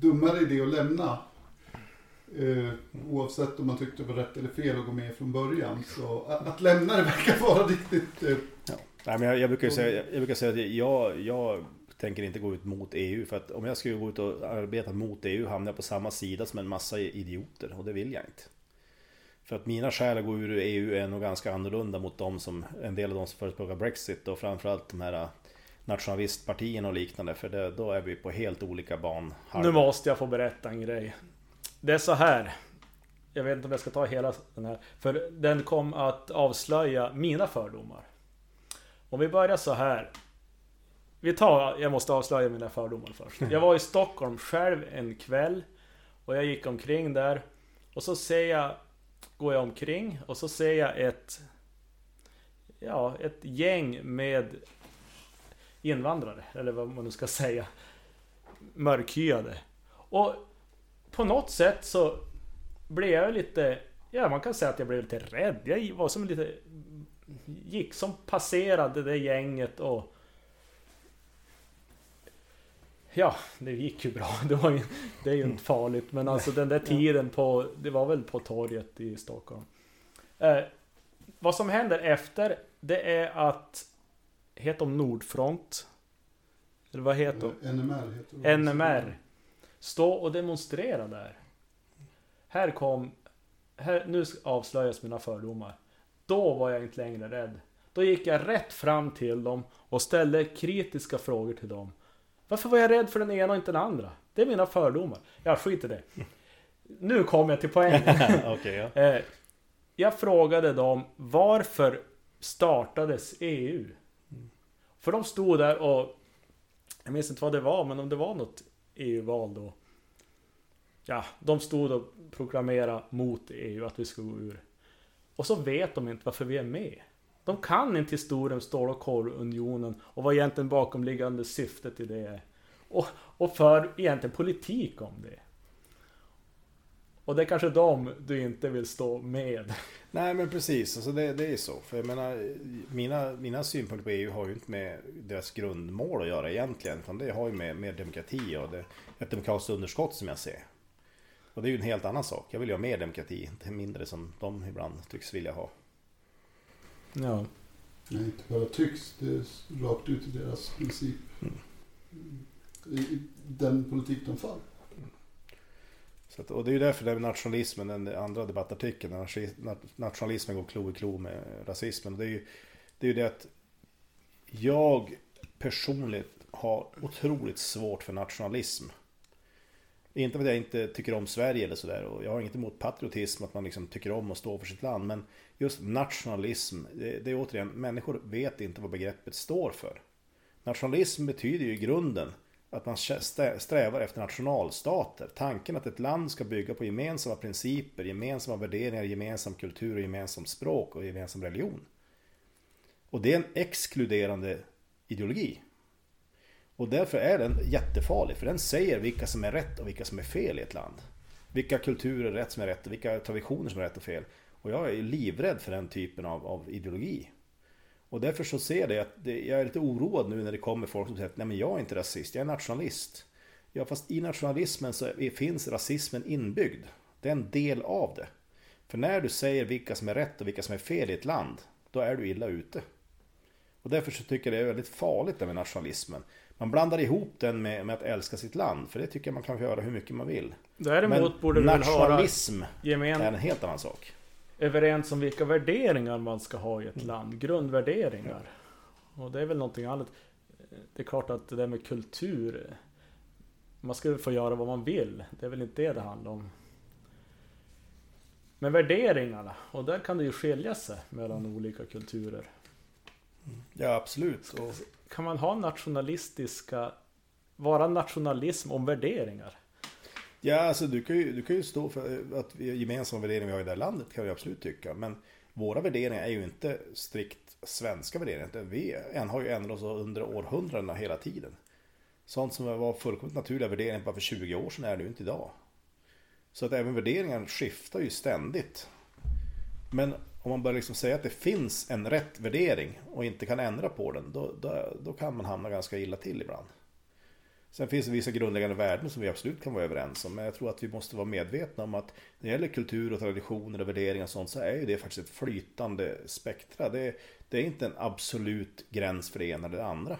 dummare idé att lämna. Eh, oavsett om man tyckte det var rätt eller fel att gå med från början. Så att, att lämna det verkar vara riktigt... Eh, ja. Nej, men jag, jag, brukar säga, jag brukar säga att jag, jag tänker inte gå ut mot EU. För att om jag skulle gå ut och arbeta mot EU hamnar jag på samma sida som en massa idioter. Och det vill jag inte. För att mina skäl att gå ur EU är nog ganska annorlunda mot de som, en del av de som förespråkar Brexit och framförallt de här äh, nationalistpartierna och liknande. För det, då är vi på helt olika ban. Nu måste jag få berätta en grej. Det är så här. Jag vet inte om jag ska ta hela den här. För den kom att avslöja mina fördomar. Om vi börjar så här. Vi tar, jag måste avslöja mina fördomar först. Jag var i Stockholm själv en kväll. Och jag gick omkring där. Och så ser jag går jag omkring och så ser jag ett Ja, ett gäng med invandrare, eller vad man nu ska säga. Mörkhyade. Och på något sätt så blev jag lite, ja man kan säga att jag blev lite rädd. Jag var som lite, gick som passerade det gänget och Ja, det gick ju bra. Det, var ju, det är ju inte farligt. Men alltså den där tiden på... Det var väl på torget i Stockholm. Eh, vad som händer efter, det är att... Heter de Nordfront? Eller vad heter de? NMR heter de. NMR. Stå och demonstrera där. Här kom... Här, nu avslöjas mina fördomar. Då var jag inte längre rädd. Då gick jag rätt fram till dem och ställde kritiska frågor till dem. Varför var jag rädd för den ena och inte den andra? Det är mina fördomar. Ja, skit i det. Nu kommer jag till poängen. okay, ja. Eh, jag frågade dem varför startades EU? För de stod där och Jag minns inte vad det var, men om det var något EU-val då. Ja, de stod och proklamerade mot EU, att vi skulle gå ur. Och så vet de inte varför vi är med. De kan inte historien stål och korvunionen och vad egentligen bakomliggande syftet i det är. Och, och för egentligen politik om det. Och det är kanske de du inte vill stå med. Nej men precis, alltså det, det är så. För jag menar, mina, mina synpunkter på EU har ju inte med deras grundmål att göra egentligen. Utan det har ju med, med demokrati och det, ett demokratiskt underskott som jag ser. Och det är ju en helt annan sak. Jag vill ju ha mer demokrati, inte mindre som de ibland tycks vilja ha. Ja. Nej, inte bara tycks. Det är rakt ut i deras princip. Mm. I den politik de för. Så att, och det är ju därför det är nationalismen, den andra debattartikeln, nationalismen går klo i klo med rasismen. Det är ju det, är ju det att jag personligt har otroligt svårt för nationalism. Inte för att jag inte tycker om Sverige eller sådär och jag har inget emot patriotism, att man liksom tycker om att stå för sitt land. Men just nationalism, det, det är återigen, människor vet inte vad begreppet står för. Nationalism betyder ju i grunden att man strävar efter nationalstater. Tanken att ett land ska bygga på gemensamma principer, gemensamma värderingar, gemensam kultur och gemensamt språk och gemensam religion. Och det är en exkluderande ideologi. Och därför är den jättefarlig, för den säger vilka som är rätt och vilka som är fel i ett land. Vilka kulturer är rätt som är rätt och vilka traditioner som är rätt och fel. Och jag är livrädd för den typen av, av ideologi. Och därför så ser jag att det, jag är lite oroad nu när det kommer folk som säger att nej men jag är inte rasist, jag är nationalist. Ja fast i nationalismen så finns rasismen inbyggd. Det är en del av det. För när du säger vilka som är rätt och vilka som är fel i ett land, då är du illa ute. Och därför så tycker jag det är väldigt farligt det med nationalismen. Man blandar ihop den med, med, att älska sitt land, för det tycker jag man kan göra hur mycket man vill. Däremot Men borde nationalism gemen... är en helt annan sak. Överens om vilka värderingar man ska ha i ett mm. land, grundvärderingar. Och det är väl någonting annat. Det är klart att det där med kultur, man ska få göra vad man vill. Det är väl inte det det handlar om. Men värderingarna, och där kan det ju skilja sig mellan olika kulturer. Ja, absolut. Och... Kan man ha nationalistiska... Vara nationalism om värderingar? Ja, alltså du kan ju, du kan ju stå för att vi gemensamma värderingar vi har i det här landet kan vi absolut tycka. Men våra värderingar är ju inte strikt svenska värderingar. Vi har ju ändrat oss under århundradena hela tiden. Sånt som var fullkomligt naturliga värderingar bara för 20 år sedan är det ju inte idag. Så att även värderingar skiftar ju ständigt. Men om man börjar liksom säga att det finns en rätt värdering och inte kan ändra på den, då, då, då kan man hamna ganska illa till ibland. Sen finns det vissa grundläggande värden som vi absolut kan vara överens om. Men jag tror att vi måste vara medvetna om att när det gäller kultur och traditioner och värderingar och sånt så är ju det faktiskt ett flytande spektra. Det, det är inte en absolut gräns för det ena eller det andra.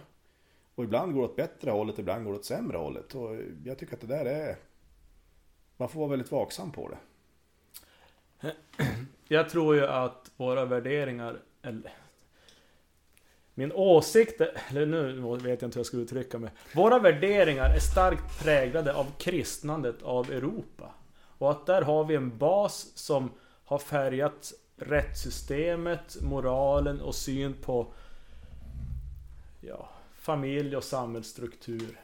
Och ibland går det åt bättre hållet, ibland går det åt sämre hållet. Och jag tycker att det där är... Man får vara väldigt vaksam på det. Jag tror ju att våra värderingar, eller min åsikt, eller nu vet jag inte hur jag ska uttrycka mig. Våra värderingar är starkt präglade av kristnandet av Europa. Och att där har vi en bas som har färgat rättssystemet, moralen och syn på ja, familj och samhällsstruktur.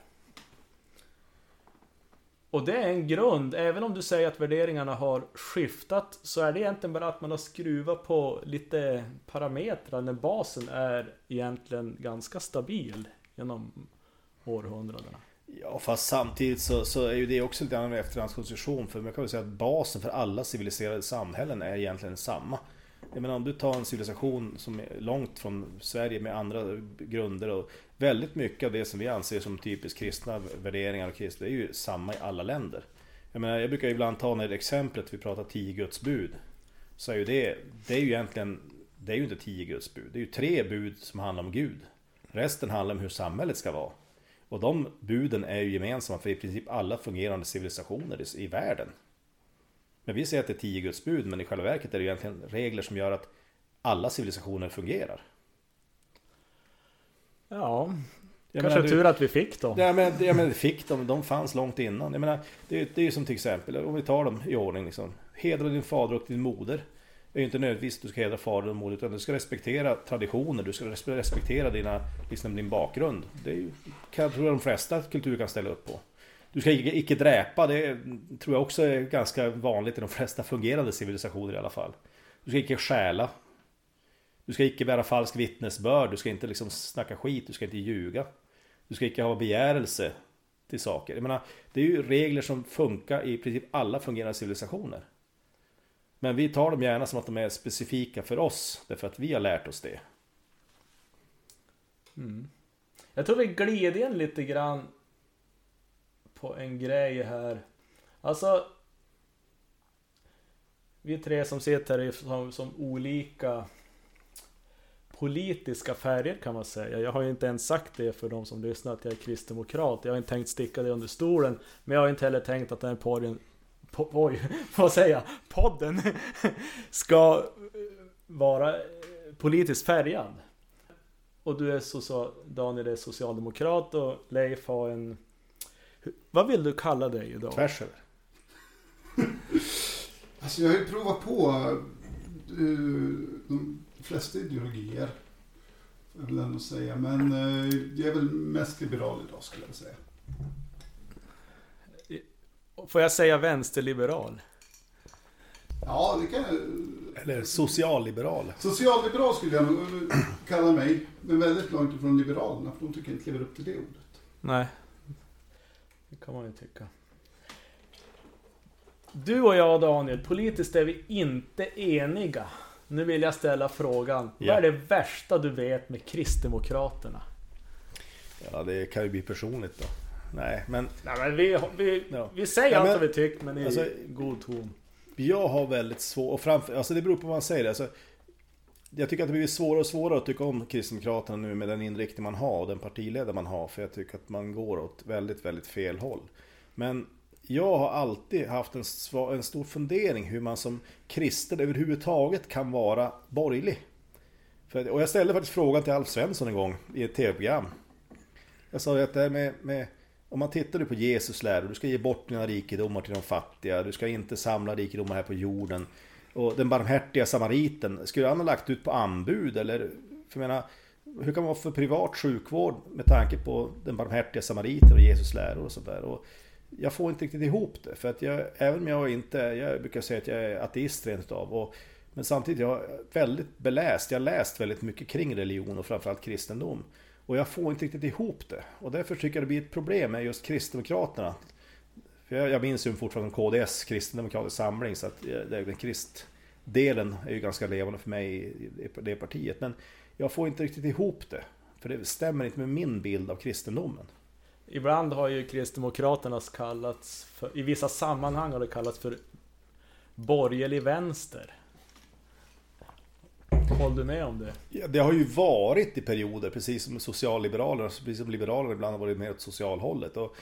Och det är en grund, även om du säger att värderingarna har skiftat så är det egentligen bara att man har skruvat på lite parametrar när basen är egentligen ganska stabil genom århundradena. Ja, fast samtidigt så, så är ju det också lite en efterhandskonstruktion. För man kan väl säga att basen för alla civiliserade samhällen är egentligen samma. Jag menar om du tar en civilisation som är långt från Sverige med andra grunder och väldigt mycket av det som vi anser som typiskt kristna värderingar och kristna det är ju samma i alla länder. Jag menar, jag brukar ibland ta när exemplet vi pratar tio Guds bud. Så är ju det, det är ju egentligen, det är ju inte tio Guds bud. Det är ju tre bud som handlar om Gud. Resten handlar om hur samhället ska vara. Och de buden är ju gemensamma för i princip alla fungerande civilisationer i världen. Men vi säger att det är tio Guds bud, men i själva verket är det egentligen regler som gör att alla civilisationer fungerar. Ja, jag Kanske menar, tur att vi fick dem. Ja men, ja, men fick dem, de fanns långt innan. Jag menar, det, det är ju som till exempel, om vi tar dem i ordning liksom. Hedra din fader och din moder. Det är ju inte nödvändigtvis att du ska hedra fader och moder, utan du ska respektera traditioner, du ska respektera dina, liksom din bakgrund. Det är ju, kan jag tror de flesta kulturer kan ställa upp på. Du ska icke dräpa, det tror jag också är ganska vanligt i de flesta fungerande civilisationer i alla fall. Du ska icke stjäla. Du ska icke bära falsk vittnesbörd, du ska inte liksom snacka skit, du ska inte ljuga. Du ska icke ha begärelse till saker. Jag menar, det är ju regler som funkar i princip alla fungerande civilisationer. Men vi tar dem gärna som att de är specifika för oss, därför att vi har lärt oss det. Mm. Jag tror vi glider in lite grann på en grej här. Alltså... Vi tre som sitter här är som, som olika politiska färger kan man säga. Jag har ju inte ens sagt det för de som lyssnar att jag är kristdemokrat. Jag har inte tänkt sticka det under stolen. Men jag har inte heller tänkt att den här podden... Po, oj, vad säger jag? Podden ska vara politiskt färgad. och du är social, Daniel är socialdemokrat och Leif har en... Vad vill du kalla dig idag? Tvärs över. Alltså jag har ju provat på uh, de flesta ideologier. Jag vill ändå säga. Men uh, jag är väl mest liberal idag skulle jag säga. Får jag säga vänsterliberal? Ja, det kan jag. Eller socialliberal. Socialliberal skulle jag nog kalla mig. Men väldigt långt ifrån Liberalerna. För de tycker jag inte lever upp till det ordet. Nej. Det kan man ju tycka. Du och jag Daniel, politiskt är vi inte eniga. Nu vill jag ställa frågan. Ja. Vad är det värsta du vet med Kristdemokraterna? Ja, det kan ju bli personligt då. Nej, men Nej men vi, vi, Ja. vi säger Ja, allt men- vad vi tycker men i alltså- god ton. jag har väldigt svårt, och framför, alltså det beror på vad man säger. Alltså, jag tycker att det blir svårare och svårare att tycka om Kristdemokraterna nu med den inriktning man har och den partiledare man har. För jag tycker att man går åt väldigt, väldigt fel håll. Men jag har alltid haft en, en stor fundering hur man som kristen överhuvudtaget kan vara borgerlig. För, och jag ställde faktiskt frågan till Alf Svensson en gång i ett tv-program. Jag sa att det här med, med om man tittar nu på Jesus läror, du ska ge bort dina rikedomar till de fattiga, du ska inte samla rikedomar här på jorden. Och den barmhärtiga samariten, skulle han ha lagt ut på anbud eller? För jag menar, hur kan man vara för privat sjukvård med tanke på den barmhärtiga samariten och Jesus läror och sådär? Och jag får inte riktigt ihop det, för att jag, även om jag inte, jag brukar säga att jag är ateist rent utav. Och, men samtidigt, jag är väldigt beläst, jag har läst väldigt mycket kring religion och framförallt kristendom. Och jag får inte riktigt ihop det. Och därför tycker jag det blir ett problem med just Kristdemokraterna. För jag, jag minns ju fortfarande KDS, Kristdemokratisk samling, så att eh, den kristdelen är ju ganska levande för mig i i det partiet. Men jag får inte riktigt ihop det. För det stämmer inte med min bild av kristendomen. Ibland har ju Kristdemokraternas kallats för, I vissa sammanhang har det kallats för Borgerlig vänster. Håller du med om det? Ja, det har ju varit i perioder, precis som socialliberalerna, alltså precis som liberalerna ibland har varit mer åt socialhållet. Och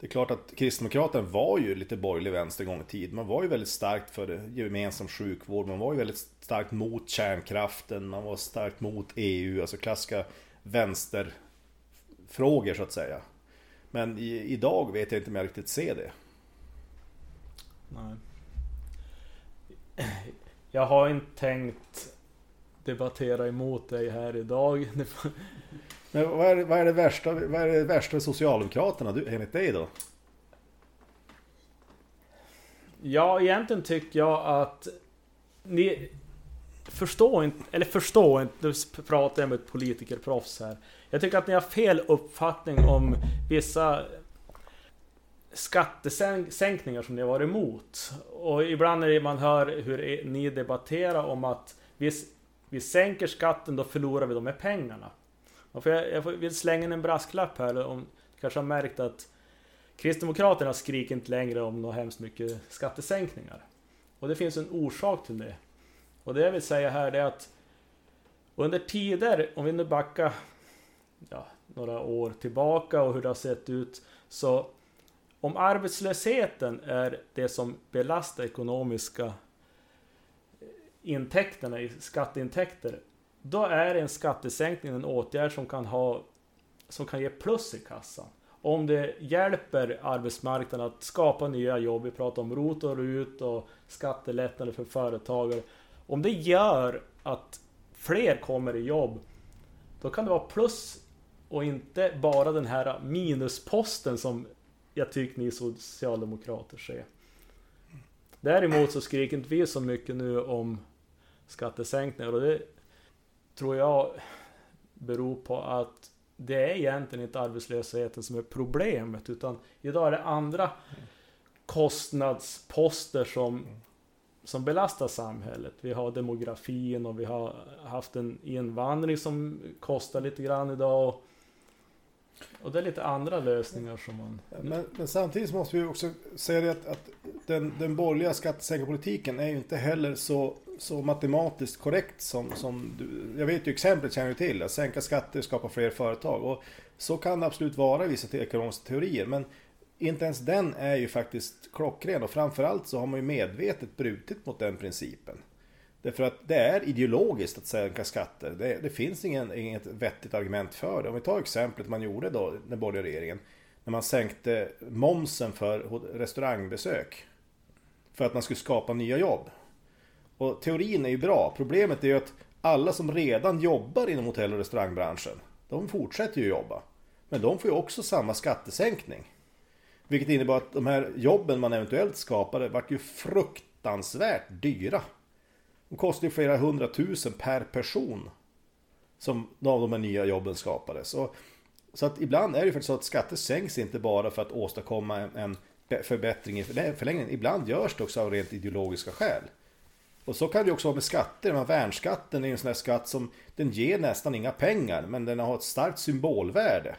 det är klart att Kristdemokraterna var ju lite borgerlig vänster en gång i tiden. Man var ju väldigt starkt för gemensam sjukvård, man var ju väldigt starkt mot kärnkraften, man var starkt mot EU, alltså klassiska vänsterfrågor så att säga. Men i, idag vet jag inte om jag riktigt ser det. Nej. Jag har inte tänkt debattera emot dig här idag. Men vad är, vad är det värsta, vad är det värsta Socialdemokraterna du, enligt dig då? Ja, egentligen tycker jag att ni förstår inte, eller förstår inte, nu pratar jag med ett politikerproffs här. Jag tycker att ni har fel uppfattning om vissa skattesänkningar som ni har varit emot. Och ibland när man hör hur ni debatterar om att vi, vi sänker skatten, då förlorar vi de här pengarna. Och för jag, jag vill slänga in en brasklapp här, om du kanske har märkt att Kristdemokraterna skriker inte längre om något hemskt mycket skattesänkningar. Och det finns en orsak till det. Och det jag vill säga här är att under tider, om vi nu backar ja, några år tillbaka och hur det har sett ut, så om arbetslösheten är det som belastar ekonomiska eh, intäkterna i skatteintäkter, då är en skattesänkning en åtgärd som kan ha som kan ge plus i kassan. Om det hjälper arbetsmarknaden att skapa nya jobb, vi pratar om ROT och RUT och skattelättnader för företagare. Om det gör att fler kommer i jobb, då kan det vara plus och inte bara den här minusposten som jag tycker ni socialdemokrater ser. Däremot så skriker inte vi så mycket nu om skattesänkningar och det tror jag beror på att det är egentligen inte arbetslösheten som är problemet utan idag är det andra kostnadsposter som, som belastar samhället. Vi har demografin och vi har haft en invandring som kostar lite grann idag. Och, och det är lite andra lösningar som man... Men, men samtidigt så måste vi också säga det att, att den, den borgerliga skattesänkarpolitiken är ju inte heller så, så matematiskt korrekt som, som du, Jag vet ju exemplet känner du till, att sänka skatter skapar fler företag. Och så kan det absolut vara i vissa ekonomiska teorier. Men inte ens den är ju faktiskt klockren och framförallt så har man ju medvetet brutit mot den principen. Därför att det är ideologiskt att sänka skatter. Det, det finns ingen, inget vettigt argument för det. Om vi tar exemplet man gjorde då, den borgerliga regeringen. När man sänkte momsen för restaurangbesök. För att man skulle skapa nya jobb. Och teorin är ju bra. Problemet är ju att alla som redan jobbar inom hotell och restaurangbranschen. De fortsätter ju jobba. Men de får ju också samma skattesänkning. Vilket innebar att de här jobben man eventuellt skapade vart ju fruktansvärt dyra. De kostar ju flera hundratusen per person. Som av de här nya jobben skapades. Och, så att ibland är det ju faktiskt så att skatter sänks inte bara för att åstadkomma en, en förbättring i förlängningen. Ibland görs det också av rent ideologiska skäl. Och så kan det också vara med skatter. Men värnskatten är ju en sån här skatt som den ger nästan inga pengar. Men den har ett starkt symbolvärde.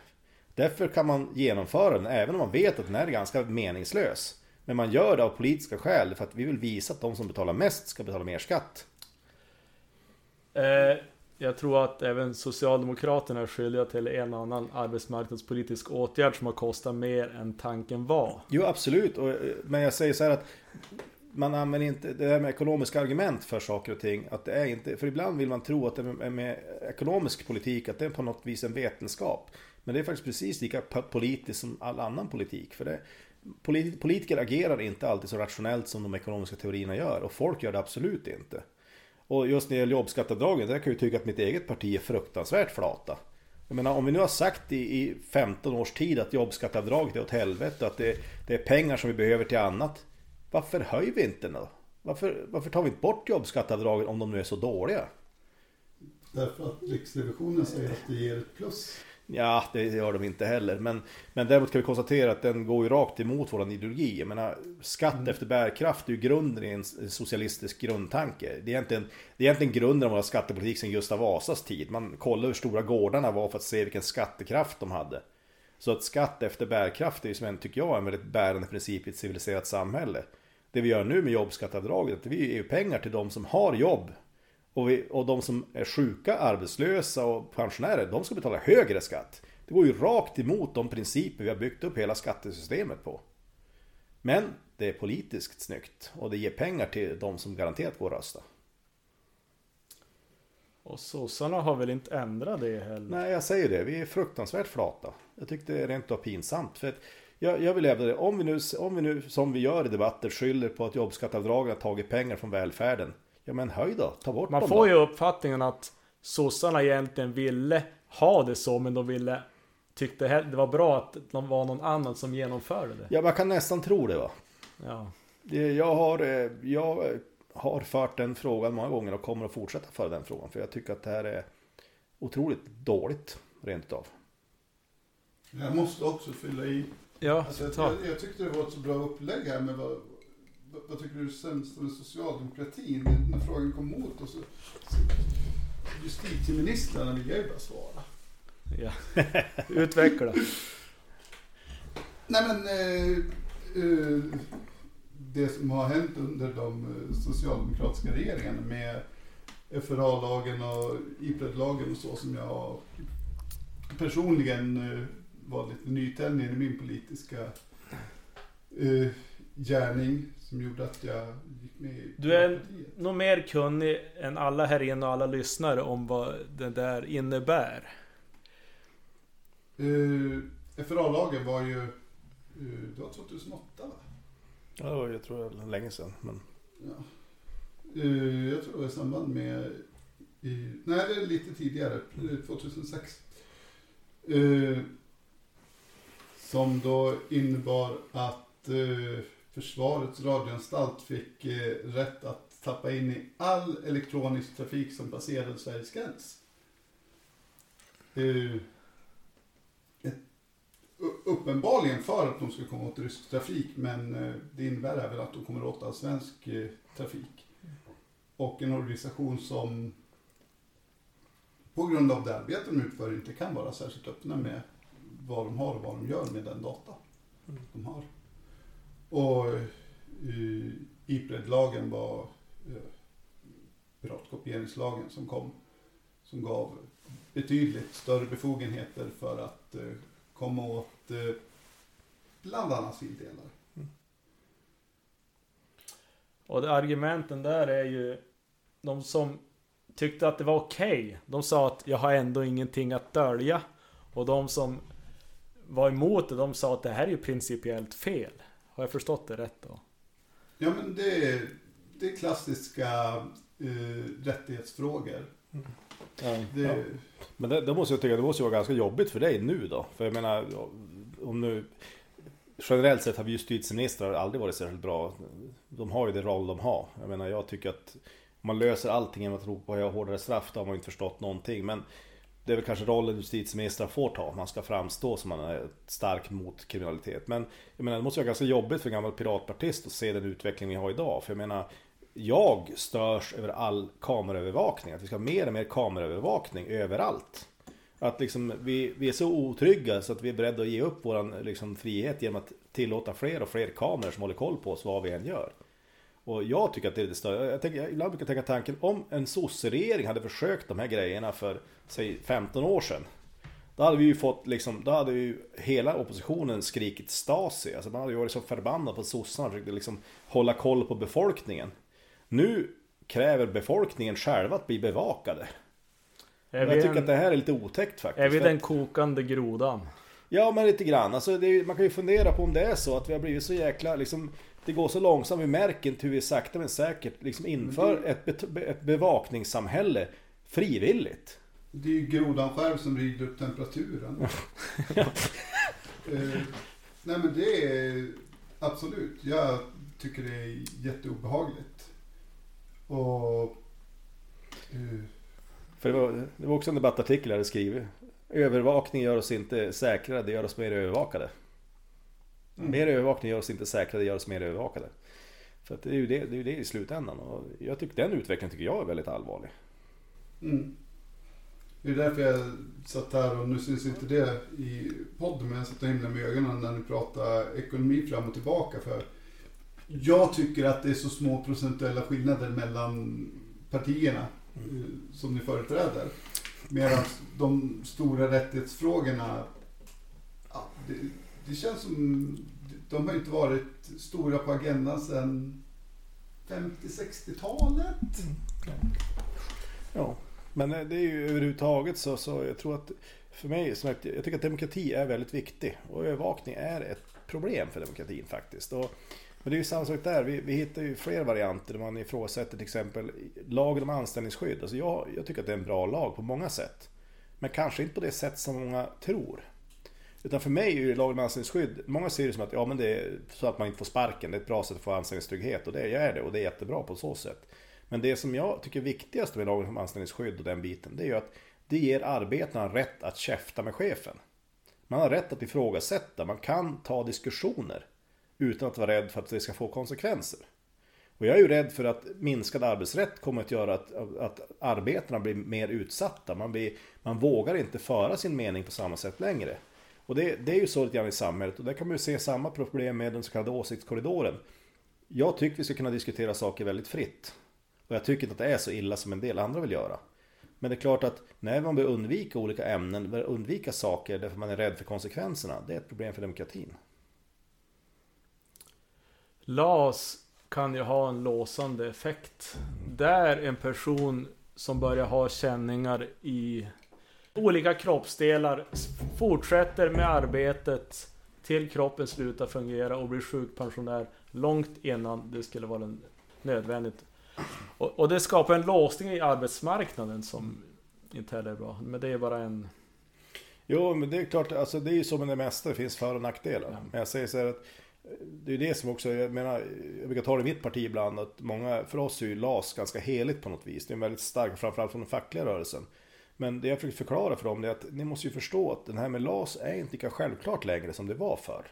Därför kan man genomföra den även om man vet att den är ganska meningslös. Men man gör det av politiska skäl för att vi vill visa att de som betalar mest ska betala mer skatt. Eh, jag tror att även Socialdemokraterna är skyldiga till en annan arbetsmarknadspolitisk åtgärd som har kostat mer än tanken var. Jo absolut, men jag säger så här att man använder inte det här med ekonomiska argument för saker och ting. Att det är inte, för ibland vill man tro att det är med ekonomisk politik, att det är på något vis en vetenskap. Men det är faktiskt precis lika politiskt som all annan politik. För det, politiker agerar inte alltid så rationellt som de ekonomiska teorierna gör. Och folk gör det absolut inte. Och just när det gäller jobbskatteavdragen, där kan jag ju tycka att mitt eget parti är fruktansvärt flata. Jag menar om vi nu har sagt i, i 15 års tid att jobbskatteavdraget är åt helvete, att det, det är pengar som vi behöver till annat. Varför höjer vi inte då? Varför, varför tar vi inte bort jobbskatteavdragen om de nu är så dåliga? Därför att Riksrevisionen säger att det ger ett plus. Ja, det gör de inte heller. Men, men däremot kan vi konstatera att den går ju rakt emot vår ideologi. Jag menar, skatt mm. efter bärkraft är ju grunden i en socialistisk grundtanke. Det är egentligen, det är egentligen grunden av vår skattepolitik sedan Gustav Vasas tid. Man kollar hur stora gårdarna var för att se vilken skattekraft de hade. Så att skatt efter bärkraft är ju som en, tycker jag, en väldigt bärande princip i ett civiliserat samhälle. Det vi gör nu med jobbskatteavdraget, det är ju pengar till de som har jobb och, vi, och de som är sjuka, arbetslösa och pensionärer, de ska betala högre skatt. Det går ju rakt emot de principer vi har byggt upp hela skattesystemet på. Men det är politiskt snyggt och det ger pengar till de som garanterat går rösta. Och sossarna har väl inte ändrat det heller? Nej, jag säger det. Vi är fruktansvärt flata. Jag tyckte det är rent av pinsamt. För att jag, jag vill hävda det. Om vi, nu, om vi nu, som vi gör i debatter, skyller på att jobbskatteavdragen har tagit pengar från välfärden. Ja men höj då, ta bort Man dem får då. ju uppfattningen att sossarna egentligen ville ha det så, men de ville Tyckte det var bra att det var någon annan som genomförde det. Ja, man kan nästan tro det va. Ja. Jag har, eh, jag har fört den frågan många gånger och kommer att fortsätta föra den frågan. För jag tycker att det här är otroligt dåligt, rent av. Jag måste också fylla i. Ja, alltså, jag, jag, jag, tyckte det var ett så bra upplägg här med vad, vad tycker du är sämst med socialdemokratin? När frågan kom mot oss. Justitieministrarna vill jag ju bara svara. Ja. Utveckla. Nej men eh, eh, det som har hänt under de eh, socialdemokratiska regeringarna med FRA-lagen och IPRED-lagen och så som jag personligen eh, var lite nytändning i min politiska eh, gärning som gjorde att jag gick med i Du är nog mer kunnig än alla här inne och alla lyssnare om vad det där innebär. Uh, FRA-lagen var ju, uh, det var 2008 va? Ja, jag tror det var länge sedan. Men... Ja. Uh, jag tror det var i samband med, i, nej det är lite tidigare, 2006. Uh, som då innebar att uh, Försvarets radioanstalt fick eh, rätt att tappa in i all elektronisk trafik som passerade Sveriges gräns. uppenbarligen för att de ska komma åt rysk trafik men eh, det innebär även att de kommer åt all svensk eh, trafik. Och en organisation som på grund av det arbete de utför inte kan vara särskilt öppna med vad de har och vad de gör med den data mm. de har. Och uh, IPRED-lagen var eh, uh, piratkopieringslagen som kom som gav betydligt större befogenheter för att uh, komma åt uh, bland annat fildelar. Mm. Och det, argumenten där är ju de som tyckte att det var okej, okay, de sa att jag har ändå ingenting att dölja. Och de som var emot det, de sa att det här är ju principiellt fel. Har jag förstått det rätt då? Ja men det är, det är klassiska uh, rättighetsfrågor. Mm. Det... ja. Men det, det, måste jag tycka, det måste vara ganska jobbigt för dig nu då. För jag menar, om nu... Generellt sett har vi justitieministrar aldrig varit särskilt bra. De har ju det roll de har. Jag menar, jag tycker att man löser allting genom att ropa på hårdare straff, då har man inte förstått någonting. Men det är väl kanske rollen justitieministrar får ta. Man ska framstå som man är stark mot kriminalitet. Men jag menar, det måste vara ganska jobbigt för en gammal piratpartist att se den utveckling vi har idag. För jag menar, jag störs över all kameraövervakning. Att vi ska ha mer och mer kameraövervakning överallt. Att liksom vi, vi är så otrygga så att vi är beredda att ge upp vår liksom, frihet genom att tillåta fler och fler kameror som håller koll på oss vad vi än gör. Och jag tycker att det är lite större. Jag, tänker, jag ibland brukar tänka tanken om en sosseregering hade försökt de här grejerna för säg 15 år sedan. Då hade vi ju fått liksom, då hade ju hela oppositionen skrikit Stasi. Alltså man hade ju varit så förbannad på sossarna och försökte liksom hålla koll på befolkningen. Nu kräver befolkningen själva att bli bevakade. jag tycker en... att det här är lite otäckt faktiskt. Är vi den kokande grodan? Ja men lite grann. Alltså, är, man kan ju fundera på om det är så att vi har blivit så jäkla liksom det går så långsamt, vi märker inte hur vi sakta men säkert liksom inför ett, be ett bevakningssamhälle frivilligt. Det är ju grodan själv som rider upp temperaturen. eh, nej men det är absolut, jag tycker det är jätteobehagligt. Och... Eh, För det var, det var också en debattartikel jag hade skrivit. Övervakning gör oss inte säkrare, det gör oss mer övervakade. Mm. Mer övervakning gör oss inte säkrare, det gör oss mer övervakade. För det är ju det, det, är det i slutändan. Och jag tycker, den utvecklingen tycker jag är väldigt allvarlig. Mm. Det är därför jag satt här och nu syns inte det i podden men jag satt och himlade med ögonen när ni pratar ekonomi fram och tillbaka. För jag tycker att det är så små procentuella skillnader mellan partierna mm. Eh, som ni företräder. Medan de stora rättighetsfrågorna, ja, det, det känns som de har inte varit stora på agendan sedan 50-60-talet. Mm. Ja, men eh, det är ju överhuvudtaget så, så jag tror att för mig, som jag, jag tycker att demokrati är väldigt viktig och övervakning är ett problem för demokratin faktiskt. Och, men det är ju samma sak där, vi, vi hittar ju fler varianter där man ifrågasätter till exempel lagen om anställningsskydd. Alltså jag, jag tycker att det är en bra lag på många sätt. Men kanske inte på det sätt som många tror. Utan för mig är ju lagen om anställningsskydd, många ser det som att ja, men det är så att man inte får sparken, det är ett bra sätt att få anställningstrygghet och det är det och det är jättebra på så sätt. Men det som jag tycker är viktigast med lagen om anställningsskydd och den biten, det är ju att det ger arbetarna rätt att käfta med chefen. Man har rätt att ifrågasätta, man kan ta diskussioner utan att vara rädd för att det ska få konsekvenser. Och jag är ju rädd för att minskad arbetsrätt kommer att göra att, att arbetarna blir mer utsatta. Man, blir, man vågar inte föra sin mening på samma sätt längre. Och det, det är ju så lite grann i samhället och där kan man ju se samma problem med den så kallade åsiktskorridoren. Jag tycker vi ska kunna diskutera saker väldigt fritt. Och jag tycker inte att det är så illa som en del andra vill göra. Men det är klart att när man bör undvika olika ämnen, bör undvika saker därför man är rädd för konsekvenserna, det är ett problem för demokratin. LAS kan ju ha en låsande effekt. Där en person som börjar ha känningar i olika kroppsdelar fortsätter med arbetet till kroppen slutar fungera och blir sjukpensionär långt innan det skulle vara nödvändigt. Och, och det skapar en låsning i arbetsmarknaden som inte heller är bra. Men det är bara en... Jo, men det är klart, alltså det är ju som med det mesta, det finns för och nackdelar. Ja. Men jag säger så här att det är det som också, jag menar, jag brukar ta det i mitt parti ibland, att många, för oss är ju LAS ganska heligt på något vis. Det är väldigt stark, framförallt från den fackliga rörelsen. Men det jag försöker förklara för dem är att ni måste ju förstå att den här med LAS är inte lika självklart längre som det var förr.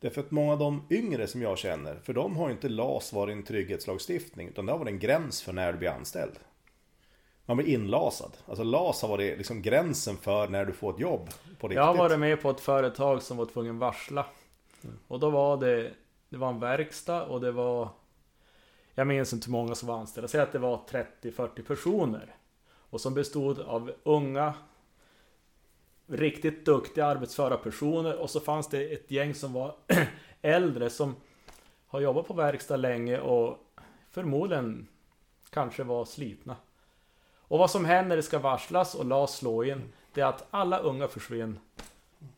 Därför att många av de yngre som jag känner, för de har inte LAS varit en trygghetslagstiftning, utan det har varit en gräns för när du blir anställd. Man blir inlasad. Alltså LAS har varit liksom gränsen för när du får ett jobb på riktigt. Jag har varit med på ett företag som var tvungen varsla. Mm. Och då var det, det var en verkstad och det var, jag minns inte hur många som var anställda, säg att det var 30-40 personer. Och som bestod av unga Riktigt duktiga arbetsföra personer och så fanns det ett gäng som var äldre som har jobbat på verkstad länge och förmodligen kanske var slitna. Och vad som händer när det ska varslas och LAS slå in, det är att alla unga försvinner.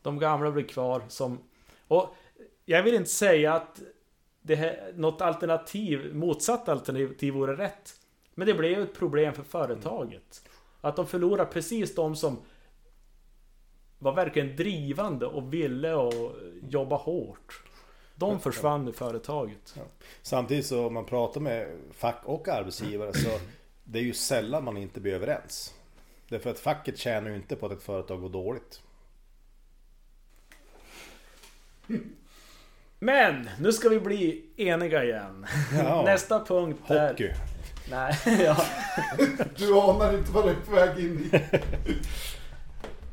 De gamla blir kvar som... Och jag vill inte säga att det här, något alternativ, motsatt alternativ vore rätt. Men det blev ett problem för företaget. Att de förlorar precis de som var verkligen drivande och ville och jobba hårt. De försvann i företaget. Ja. Samtidigt så om man pratar med fack och arbetsgivare så det är ju sällan man inte blir överens. Därför att facket tjänar ju inte på att ett företag går dåligt. Men nu ska vi bli eniga igen. Ja. Nästa punkt är... Hockey. Nej, ja. Du anar inte vad du är på väg in i.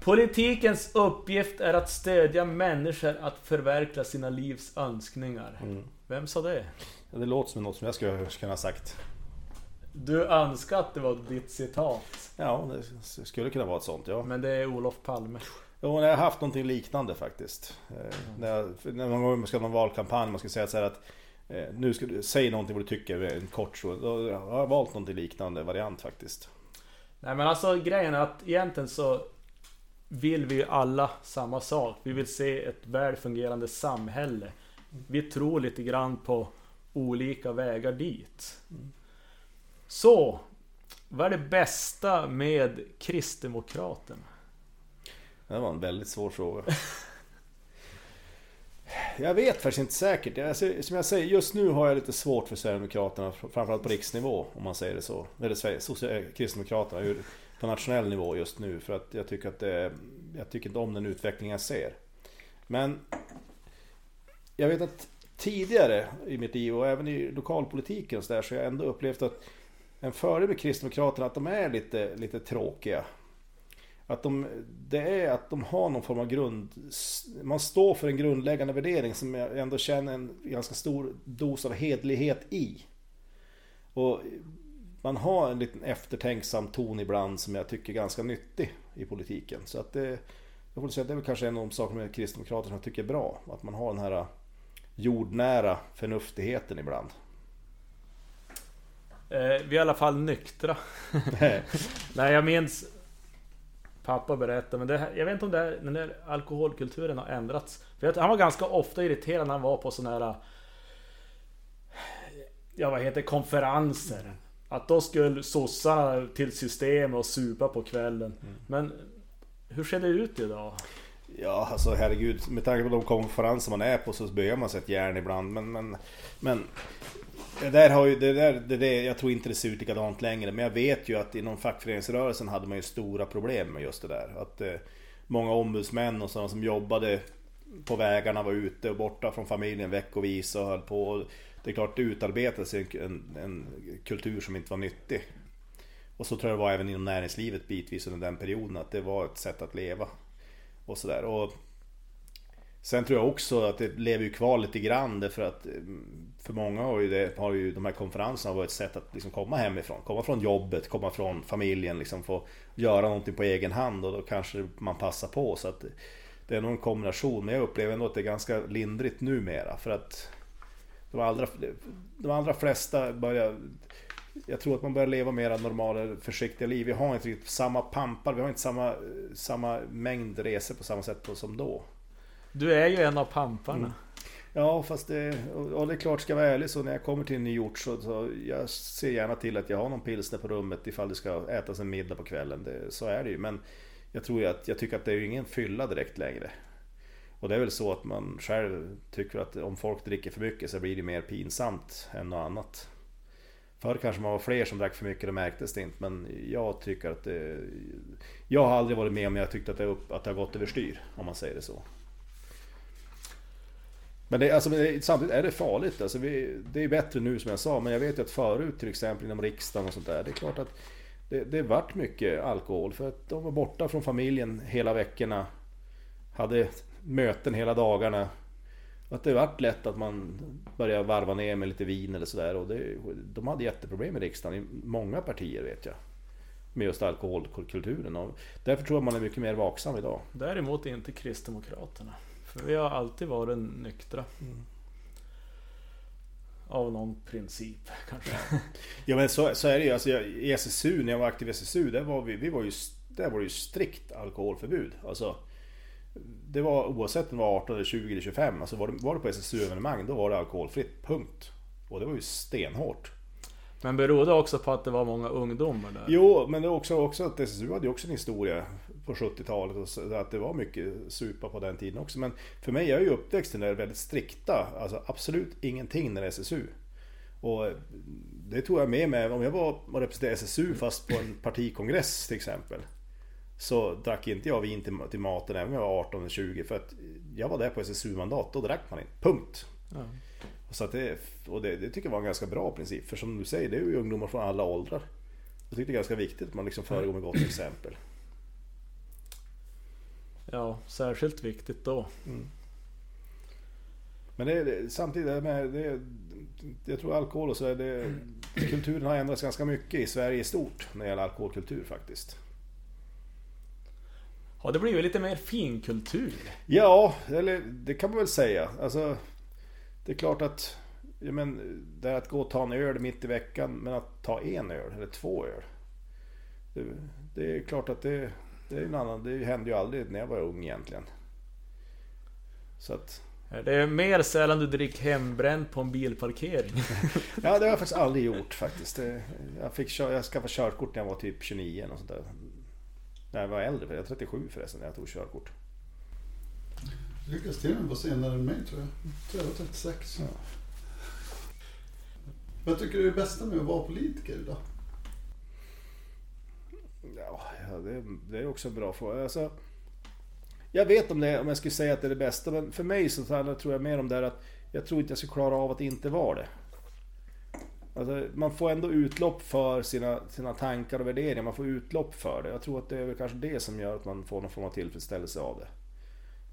Politikens uppgift är att stödja människor att förverkliga sina livs önskningar. Mm. Vem sa det? Ja, det låter som något som jag skulle kunna ha sagt. Du önskar att det var ditt citat. Ja, det skulle kunna vara ett sånt ja. Men det är Olof Palme. Jo, jag har haft någonting liknande faktiskt. Eh, när, jag, när man ska ha någon valkampanj, man ska säga så här att nu ska du säga någonting vad du tycker, en kort så. Då har jag valt någonting liknande variant faktiskt. Nej men alltså grejen är att egentligen så vill vi ju alla samma sak. Vi vill se ett väl fungerande samhälle. Vi tror lite grann på olika vägar dit. Så, vad är det bästa med Kristdemokraterna? Det var en väldigt svår fråga. Jag vet faktiskt inte säkert. Jag, som jag säger, just nu har jag lite svårt för Sverigedemokraterna, framförallt på riksnivå om man säger det så. Eller eh, Kristdemokraterna på nationell nivå just nu. För att jag tycker att det, jag tycker inte om den utveckling jag ser. Men jag vet att tidigare i mitt liv och även i lokalpolitiken och så där så har jag ändå upplevt att en fördel med Kristdemokraterna att de är lite, lite tråkiga. Att de, det är att de har någon form av grund... Man står för en grundläggande värdering som jag ändå känner en ganska stor dos av hedlighet i. Och man har en liten eftertänksam ton ibland som jag tycker är ganska nyttig i politiken. Så att det, jag får säga att det är väl kanske en av de saker med Kristdemokraterna som jag tycker är bra. Att man har den här jordnära förnuftigheten ibland. Eh, vi är i alla fall nyktra. Nej, jag minns Pappa berättade, men det jag vet inte om det här, den där alkoholkulturen har ändrats. För jag, han var ganska ofta irriterad när han var på sådana här... Ja, vad heter konferenser. Att då skulle sossarna till systemet och supa på kvällen. Men hur ser det ut idag? Ja, alltså herregud. Med tanke på de konferenser man är på så böjer man sig ett järn ibland. Men, men, men det där har ju, det där, det det, jag tror inte det ser ut likadant längre. Men jag vet ju att inom fackföreningsrörelsen hade man ju stora problem med just det där. Att eh, många ombudsmän och sådana som jobbade på vägarna var ute och borta från familjen veckovis och höll på. Det är klart det utarbetades en, en, en kultur som inte var nyttig. Och så tror jag det var även inom näringslivet bitvis under den perioden att det var ett sätt att leva. Och sådär. Och Sen tror jag också att det lever ju kvar lite grann därför att eh, för många har ju, det, har ju de här konferenserna varit ett sätt att liksom komma hemifrån. Komma från jobbet, komma från familjen, liksom få göra någonting på egen hand och då kanske man passar på. Så att det är nog en kombination. Men jag upplever ändå att det är ganska lindrigt numera. För att de allra, de allra flesta börjar jag tror att man börjar leva mer normala, försiktiga liv. Vi har inte riktigt samma pampar, vi har inte samma, samma mängd resor på samma sätt som då. Du är ju en av pamparna. Mm. Ja, fast det, och det är klart, ska jag vara ärlig så när jag kommer till en ny ort så, så jag ser gärna till att jag har någon pilsner på rummet ifall det ska ätas en middag på kvällen. Det, så är det ju. Men jag tror ju att, jag tycker att det är ju ingen fylla direkt längre. Och det är väl så att man själv tycker att om folk dricker för mycket så blir det mer pinsamt än något annat. Förr kanske man var fler som drack för mycket, det märktes det inte. Men jag tycker att det... Jag har aldrig varit med om jag tyckte att det, upp, att det har gått överstyr, om man säger det så. Men det, alltså, samtidigt är det farligt. Alltså, vi, det är bättre nu som jag sa, men jag vet ju att förut till exempel inom riksdagen och sånt där. Det är klart att det, det vart mycket alkohol för att de var borta från familjen hela veckorna. Hade möten hela dagarna. Att det vart lätt att man började varva ner med lite vin eller sådär. Och det, de hade jätteproblem i riksdagen i många partier vet jag. Med just alkoholkulturen. Och därför tror jag man är mycket mer vaksam idag. Däremot inte Kristdemokraterna. För vi har alltid varit nyktra. Mm. av någon princip kanske. Ja men så, så är det ju. Alltså, jag, I SSU, när jag var aktiv i SSU, där var, vi, vi var ju, där var det ju strikt alkoholförbud. Alltså, det var oavsett om det var 18, eller 20 eller 25. Alltså var det, var det på SSU-evenemang då var det alkoholfritt. Punkt. Och det var ju stenhårt. Men beror det också på att det var många ungdomar där? Jo, men det är också, också att SSU hade ju också en historia på 70-talet och så, att det var mycket supa på den tiden också. Men för mig, jag är ju uppväxt i den där väldigt strikta, alltså absolut ingenting när det är SSU. Och det tog jag med mig, om jag var och representerade SSU fast på en partikongress till exempel. Så drack inte jag vin till, till maten även om jag var 18 eller 20 för att jag var där på SSU-mandat, då drack man inte. Punkt. Ja. Så det, och det, det tycker jag var en ganska bra princip. För som du säger, det är ju ungdomar från alla åldrar. Jag tycker det är ganska viktigt att man liksom föregår med gott exempel. Ja, särskilt viktigt då. Men det, samtidigt, med, det, jag tror alkohol och så det, kulturen har ändrats ganska mycket i Sverige i stort när det gäller alkoholkultur faktiskt. Har det blivit lite mer finkultur? Ja, eller det kan man väl säga. Alltså, det är klart att ja, men, det är att gå och ta en öl mitt i veckan, men att ta en öl eller två öl. Det, det är klart att det, det är en annan, det hände ju aldrig när jag var ung egentligen. Så att, Det är mer sällan du dricker hembränt på en bilparkering. ja, det har jag faktiskt aldrig gjort faktiskt. Jag, fick, jag skaffade körkort när jag var typ 29 eller något sånt där. När jag var äldre, för jag är 37 förresten när jag tog körkort. Lyckas till var senare än mig tror jag. Jag var 36. Ja. Vad tycker du är det bästa med att vara politiker idag? Ja, det, det är också en bra fråga. Alltså, jag vet om, det, om jag skulle säga att det är det bästa, men för mig så handlar- tror jag mer om det här att jag tror inte jag skulle klara av att inte vara det. Alltså, man får ändå utlopp för sina, sina tankar och värderingar, man får utlopp för det. Jag tror att det är väl kanske det som gör att man får någon form av tillfredsställelse av det.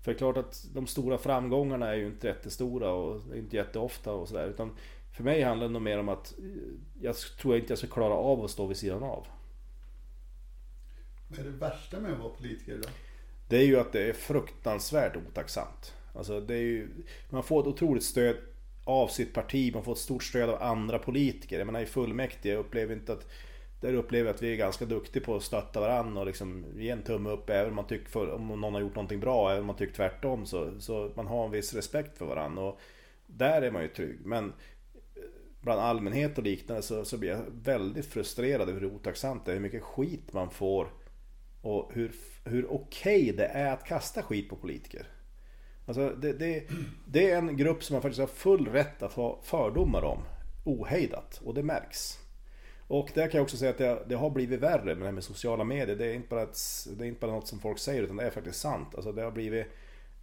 För det är klart att de stora framgångarna är ju inte jättestora och inte jätteofta och sådär. Utan för mig handlar det nog mer om att jag tror inte jag ska klara av att stå vid sidan av. Vad är det värsta med att vara politiker idag? Det är ju att det är fruktansvärt otacksamt. Alltså det är ju, man får ett otroligt stöd av sitt parti, man får ett stort stöd av andra politiker. Jag menar i fullmäktige, jag upplever inte att där upplever jag att vi är ganska duktiga på att stötta varandra och liksom ge en tumme upp även om man tycker för, om någon har gjort någonting bra, även om man tycker tvärtom så, så man har en viss respekt för varandra. Och där är man ju trygg. Men eh, bland allmänhet och liknande så, så blir jag väldigt frustrerad över hur otacksamt det är, hur mycket skit man får och hur, hur okej det är att kasta skit på politiker. Alltså det, det, det är en grupp som man faktiskt har full rätt att ha fördomar om. Ohejdat. Och det märks. Och där kan jag också säga att det, det har blivit värre med det här med sociala medier. Det är, inte bara ett, det är inte bara något som folk säger utan det är faktiskt sant. Alltså det har blivit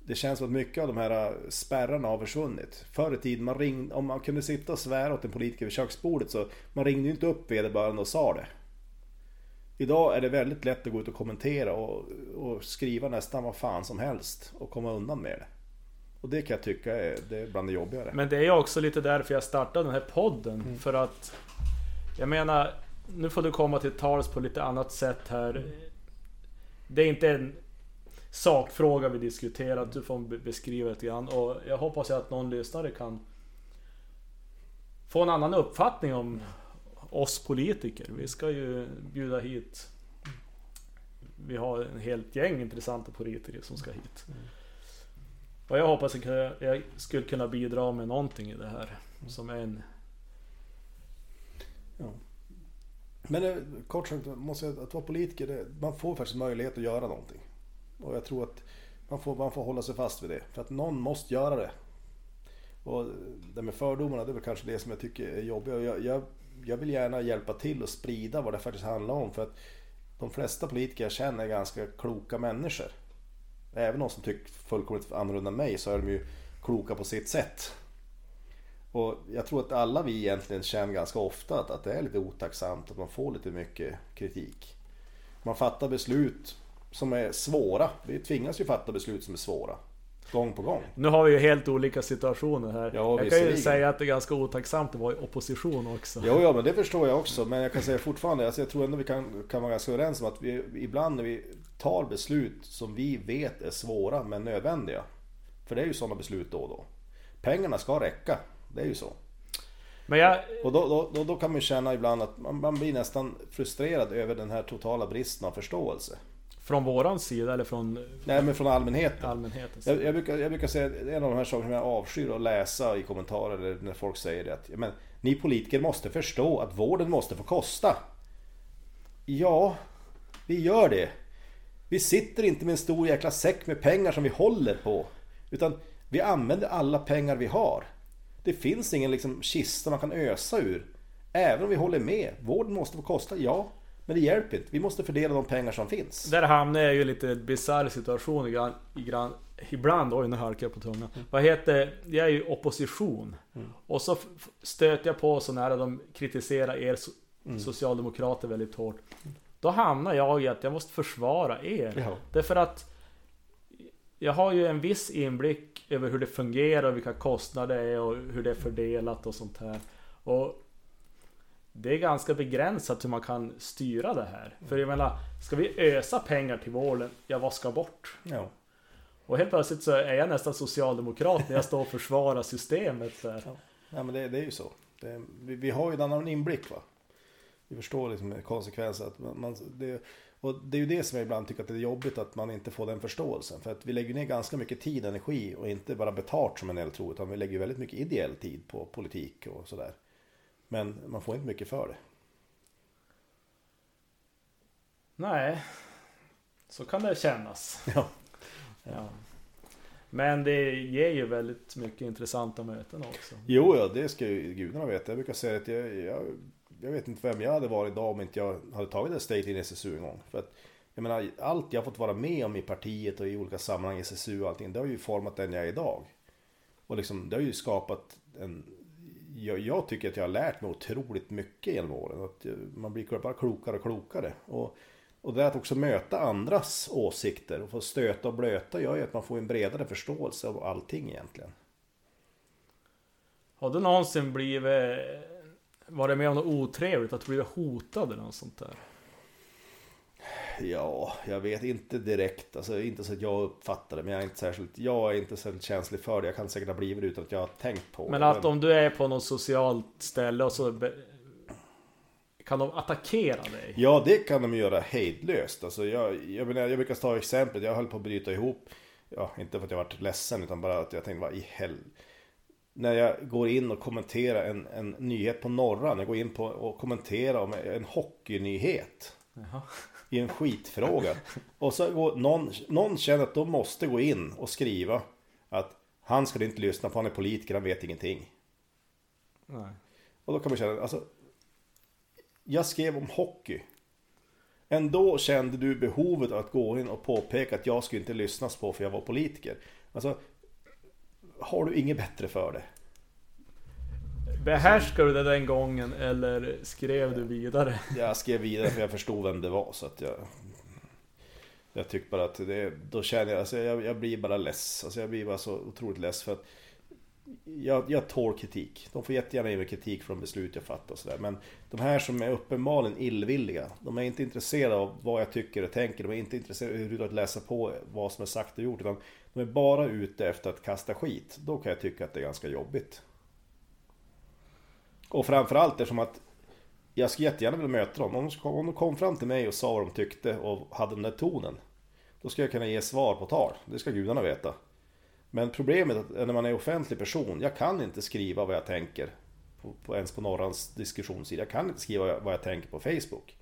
det känns som att mycket av de här äh, spärrarna har försvunnit. Förr i tiden, man ringde, om man kunde sitta och svära åt en politiker vid köksbordet så man ringde ju inte upp vederbörande och sa det. Idag är det väldigt lätt att gå ut och kommentera och, och skriva nästan vad fan som helst och komma undan med det. Och det kan jag tycka är, det är bland det jobbigare. Men det är också lite därför jag startade den här podden. För att... Jag menar, nu får du komma till tals på lite annat sätt här. Det är inte en sakfråga vi diskuterar, du får be- beskriva lite grann. Och jag hoppas att någon lyssnare kan få en annan uppfattning om oss politiker. Vi ska ju bjuda hit... Vi har en helt gäng intressanta politiker som ska hit. Och jag hoppas att jag- skulle kunna bidra med någonting i det här. Som en... Ja. Men det, kort sagt, måste jag, att vara politiker, det, man får faktiskt möjlighet att göra någonting. Och jag tror att man får, man får hålla sig fast vid det. För att någon måste göra det. Och det med fördomarna, det är väl kanske det som jag tycker är jobbigt. Jag, jag, jag vill gärna hjälpa till och sprida vad det faktiskt handlar om. För att de flesta politiker jag känner är ganska kloka människor. Även de som tycker fullkomligt annorlunda än mig så är de ju kloka på sitt sätt. Och jag tror att alla vi egentligen känner ganska ofta att, att det är lite otacksamt, att man får lite mycket kritik. Man fattar beslut som är svåra. Vi tvingas ju fatta beslut som är svåra. Gång på gång. Nu har vi ju helt olika situationer här. Ja, jag kan ju säga att det är ganska otacksamt att vara i opposition också. Jo, ja, men det förstår jag också. Men jag kan säga fortfarande, alltså jag tror ändå vi kan, kan vara ganska överens om att vi ibland när vi tar beslut som vi vet är svåra men nödvändiga. För det är ju sådana beslut då och då. Pengarna ska räcka. Det är ju så. Men jag, Och då, då, då, då kan man ju känna ibland att man, man blir nästan frustrerad över den här totala bristen av förståelse. Från våran sida eller från Nej men från allmänheten. allmänhetens sida? Jag, jag, brukar, jag brukar säga, en av de här sakerna som jag avskyr att läsa i kommentarer eller när folk säger det att men, ni politiker måste förstå att vården måste få kosta. Ja, vi gör det. Vi sitter inte med en stor jäkla säck med pengar som vi håller på. Utan vi använder alla pengar vi har. Det finns ingen liksom kista man kan ösa ur. Även om vi håller med. Vården måste få kosta, ja. Men det hjälper inte. Vi måste fördela de pengar som finns. Där hamnar jag ju i lite bisarr situation i grann, i grann, ibland, oj nu halkar jag på tungan. Vad heter, jag är ju opposition. Och så stöter jag på så när de kritiserar er so- socialdemokrater väldigt hårt. Då hamnar jag i att jag måste försvara er. Ja. Därför att jag har ju en viss inblick över hur det fungerar och vilka kostnader det är och hur det är fördelat och sånt här. Och det är ganska begränsat hur man kan styra det här. För jag menar, ska vi ösa pengar till vården? Ja, vad ska bort? Ja. Och helt plötsligt så är jag nästan socialdemokrat när jag står och försvarar systemet där. Ja men det, det är ju så. Det, vi, vi har ju en annan inblick va. Vi förstår liksom konsekvenser. Att man, det, och det är ju det som jag ibland tycker att det är jobbigt att man inte får den förståelsen. För att vi lägger ner ganska mycket tid och energi och inte bara betalt som en del tror. Utan vi lägger väldigt mycket ideell tid på politik och sådär. Men man får inte mycket för det. Nej, så kan det kännas. Ja. Ja. Men det ger ju väldigt mycket intressanta möten också. Jo, ja, det ska ju gudarna veta. Jag brukar säga att jag, jag, jag vet inte vem jag hade varit idag om inte jag hade tagit ett steg in i SSU en gång. För att, jag menar, allt jag fått vara med om i partiet och i olika sammanhang, SSU och allting, det har ju format den jag är idag. Och liksom, det har ju skapat en... Jag, jag tycker att jag har lärt mig otroligt mycket genom åren. Att eh, man blir bara klokare och klokare. Och, och det att också möta andras åsikter och få stöta och blöta gör ju att man får en bredare förståelse av allting egentligen. Har du någonsin blivit... Varit med om något otrevligt? Att bli hotad eller något sånt där? Ja, jag vet inte direkt. Alltså inte så att jag uppfattar det. Men jag är inte särskilt, jag är inte särskilt känslig för det. Jag kan säkert ha blivit det utan att jag har tänkt på Men det. att om du är på något socialt ställe och så... Kan de attackera dig? Ja, det kan de göra hejdlöst. Alltså jag, jag, menar, jag brukar ta exemplet. Jag höll på att bryta ihop. Ja, inte för att jag varit ledsen utan bara att jag tänkte, vad i hel... När jag går in och kommenterar en, en nyhet på Norran. Jag går in på och kommenterar om en hockeynyhet. Jaha. I en skitfråga. Och så går någon, någon känner att de måste gå in och skriva att han ska inte lyssna på, han är politiker, han vet ingenting. Nej. Och då kan man känna, alltså. Jag skrev om hockey. Ändå kände du behovet att gå in och påpeka att jag skulle inte lyssnas på för jag var politiker. Alltså, har du inget bättre för det? Behärskade du det den gången eller skrev du vidare? Jag skrev vidare för jag förstod vem det var så att jag Jag tyckte bara att det, då känner jag, alltså jag, jag blir bara less. Alltså jag blir bara så otroligt less för att jag, jag tål kritik. De får jättegärna ge mig kritik för de beslut jag fattar och sådär. Men de här som är uppenbarligen illvilliga. De är inte intresserade av vad jag tycker och tänker. De är inte intresserade av överhuvudtaget att läsa på vad som är sagt och gjort. Utan de är bara ute efter att kasta skit. Då kan jag tycka att det är ganska jobbigt. Och framförallt eftersom att jag skulle jättegärna vilja möta dem. Om de, kom, om de kom fram till mig och sa vad de tyckte och hade den där tonen. Då ska jag kunna ge svar på tal. Det ska gudarna veta. Men problemet är när man är offentlig person. Jag kan inte skriva vad jag tänker. På, på, ens på Norrans diskussionssida. Jag kan inte skriva vad jag tänker på Facebook.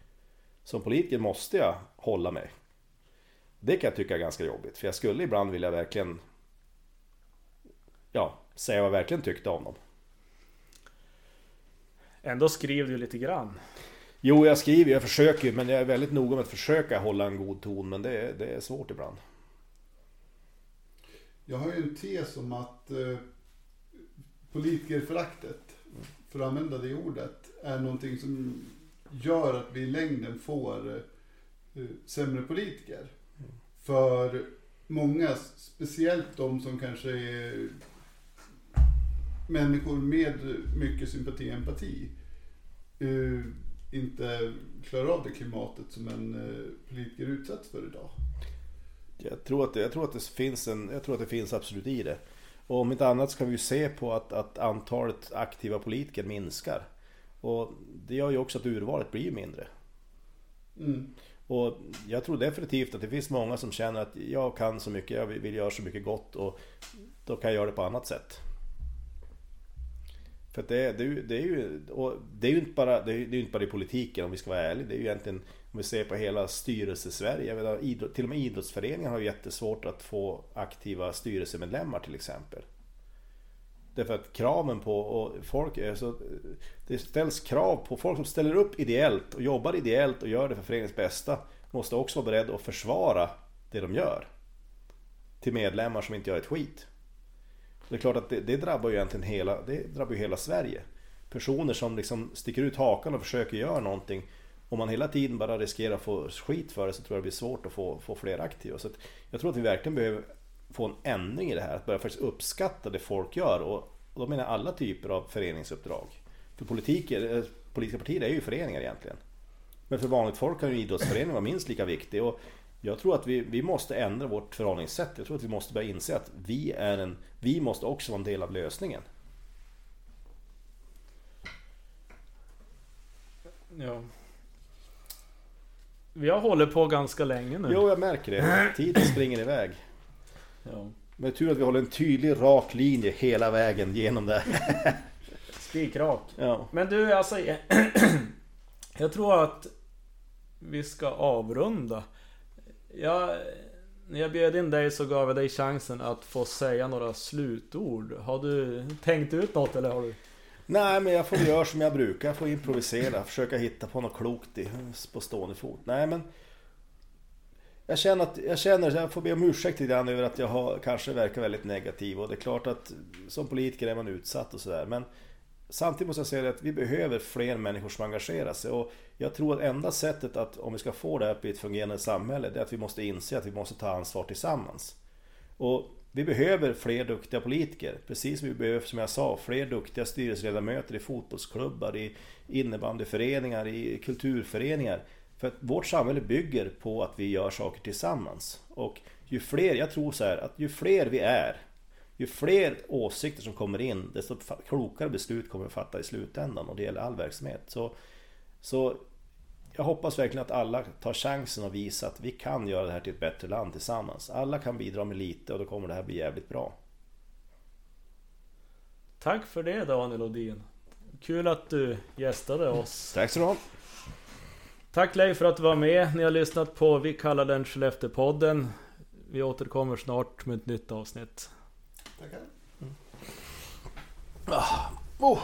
Som politiker måste jag hålla mig. Det kan jag tycka är ganska jobbigt. För jag skulle ibland vilja verkligen Ja, säga vad jag verkligen tyckte om dem. Ändå skriver du lite grann. Jo, jag skriver, jag försöker men jag är väldigt noga med att försöka hålla en god ton. Men det, är- det är svårt ibland. Jag har ju en tes om att eh, politikerföraktet, för att använda det ordet, är någonting som gör att vi i längden får eh, sämre politiker. För många, speciellt de som kanske är människor med mycket sympati och empati, eh, inte klarar av det klimatet som en eh, politiker utsätts för idag. Jag tror, att det, jag, tror att det finns en, jag tror att det finns absolut i det. Och om inte annat så kan vi ju se på att, att antalet aktiva politiker minskar. Och det gör ju också att urvalet blir mindre. Mm. Och jag tror definitivt att det finns många som känner att jag kan så mycket, jag vill göra så mycket gott och då kan jag göra det på annat sätt. För att det, det, det är ju, och det är ju inte bara, det är, det är inte bara i politiken om vi ska vara ärliga. Det är ju egentligen, om vi ser på hela styrelsesverige, idrott, till och med idrottsföreningar har ju jättesvårt att få aktiva styrelsemedlemmar till exempel. Därför att kraven på och folk, alltså, det ställs krav på folk som ställer upp ideellt och jobbar ideellt och gör det för föreningens bästa. Måste också vara beredda att försvara det de gör. Till medlemmar som inte gör ett skit. Det är klart att det, det drabbar ju egentligen hela, det drabbar ju hela Sverige. Personer som liksom sticker ut hakan och försöker göra någonting. Om man hela tiden bara riskerar att få skit för det så tror jag det blir svårt att få, få fler aktiva. Så jag tror att vi verkligen behöver få en ändring i det här. Att börja faktiskt uppskatta det folk gör. Och, och då menar jag alla typer av föreningsuppdrag. För politiker, eh, politiska partier är ju föreningar egentligen. Men för vanligt folk kan ju idrottsföreningen vara minst lika viktig. Och jag tror att vi, vi måste ändra vårt förhållningssätt. Jag tror att vi måste börja inse att vi är en... Vi måste också vara en del av lösningen. Ja. Vi har hållit på ganska länge nu. Jo, jag märker det. Tiden springer iväg. Ja. Men tur att vi håller en tydlig, rak linje hela vägen genom det. Spikrak. Ja. Men du, alltså... Jag tror att vi ska avrunda. Jag, när jag bjöd in dig så gav jag dig chansen att få säga några slutord. Har du tänkt ut något eller har du? Nej, men jag får göra som jag brukar. Jag får improvisera. Försöka hitta på något klokt i, på stående fot. Nej, men... Jag känner att, jag känner, jag får be om ursäkt lite grann över att jag har, kanske verkar väldigt negativ. Och det är klart att som politiker är man utsatt och sådär. Men samtidigt måste jag säga att vi behöver fler människor som engagerar sig. Och jag tror att enda sättet att, om vi ska få det här att ett fungerande samhälle, det är att vi måste inse att vi måste ta ansvar tillsammans. Och vi behöver fler duktiga politiker. Precis som vi behöver, som jag sa, fler duktiga styrelseledamöter i fotbollsklubbar, i innebandyföreningar, i kulturföreningar. För att vårt samhälle bygger på att vi gör saker tillsammans. Och ju fler, jag tror så här, att ju fler vi är, ju fler åsikter som kommer in, desto klokare beslut kommer vi fatta i slutändan. Och det gäller all verksamhet. Så, så jag hoppas verkligen att alla tar chansen och visar att vi kan göra det här till ett bättre land tillsammans. Alla kan bidra med lite och då kommer det här bli jävligt bra. Tack för det Daniel Odin. Kul att du gästade oss. Tack så du ha. Tack Leif för att du var med. Ni har lyssnat på Vi kallar den Skellefteå-podden. Vi återkommer snart med ett nytt avsnitt. Tackar. Oh.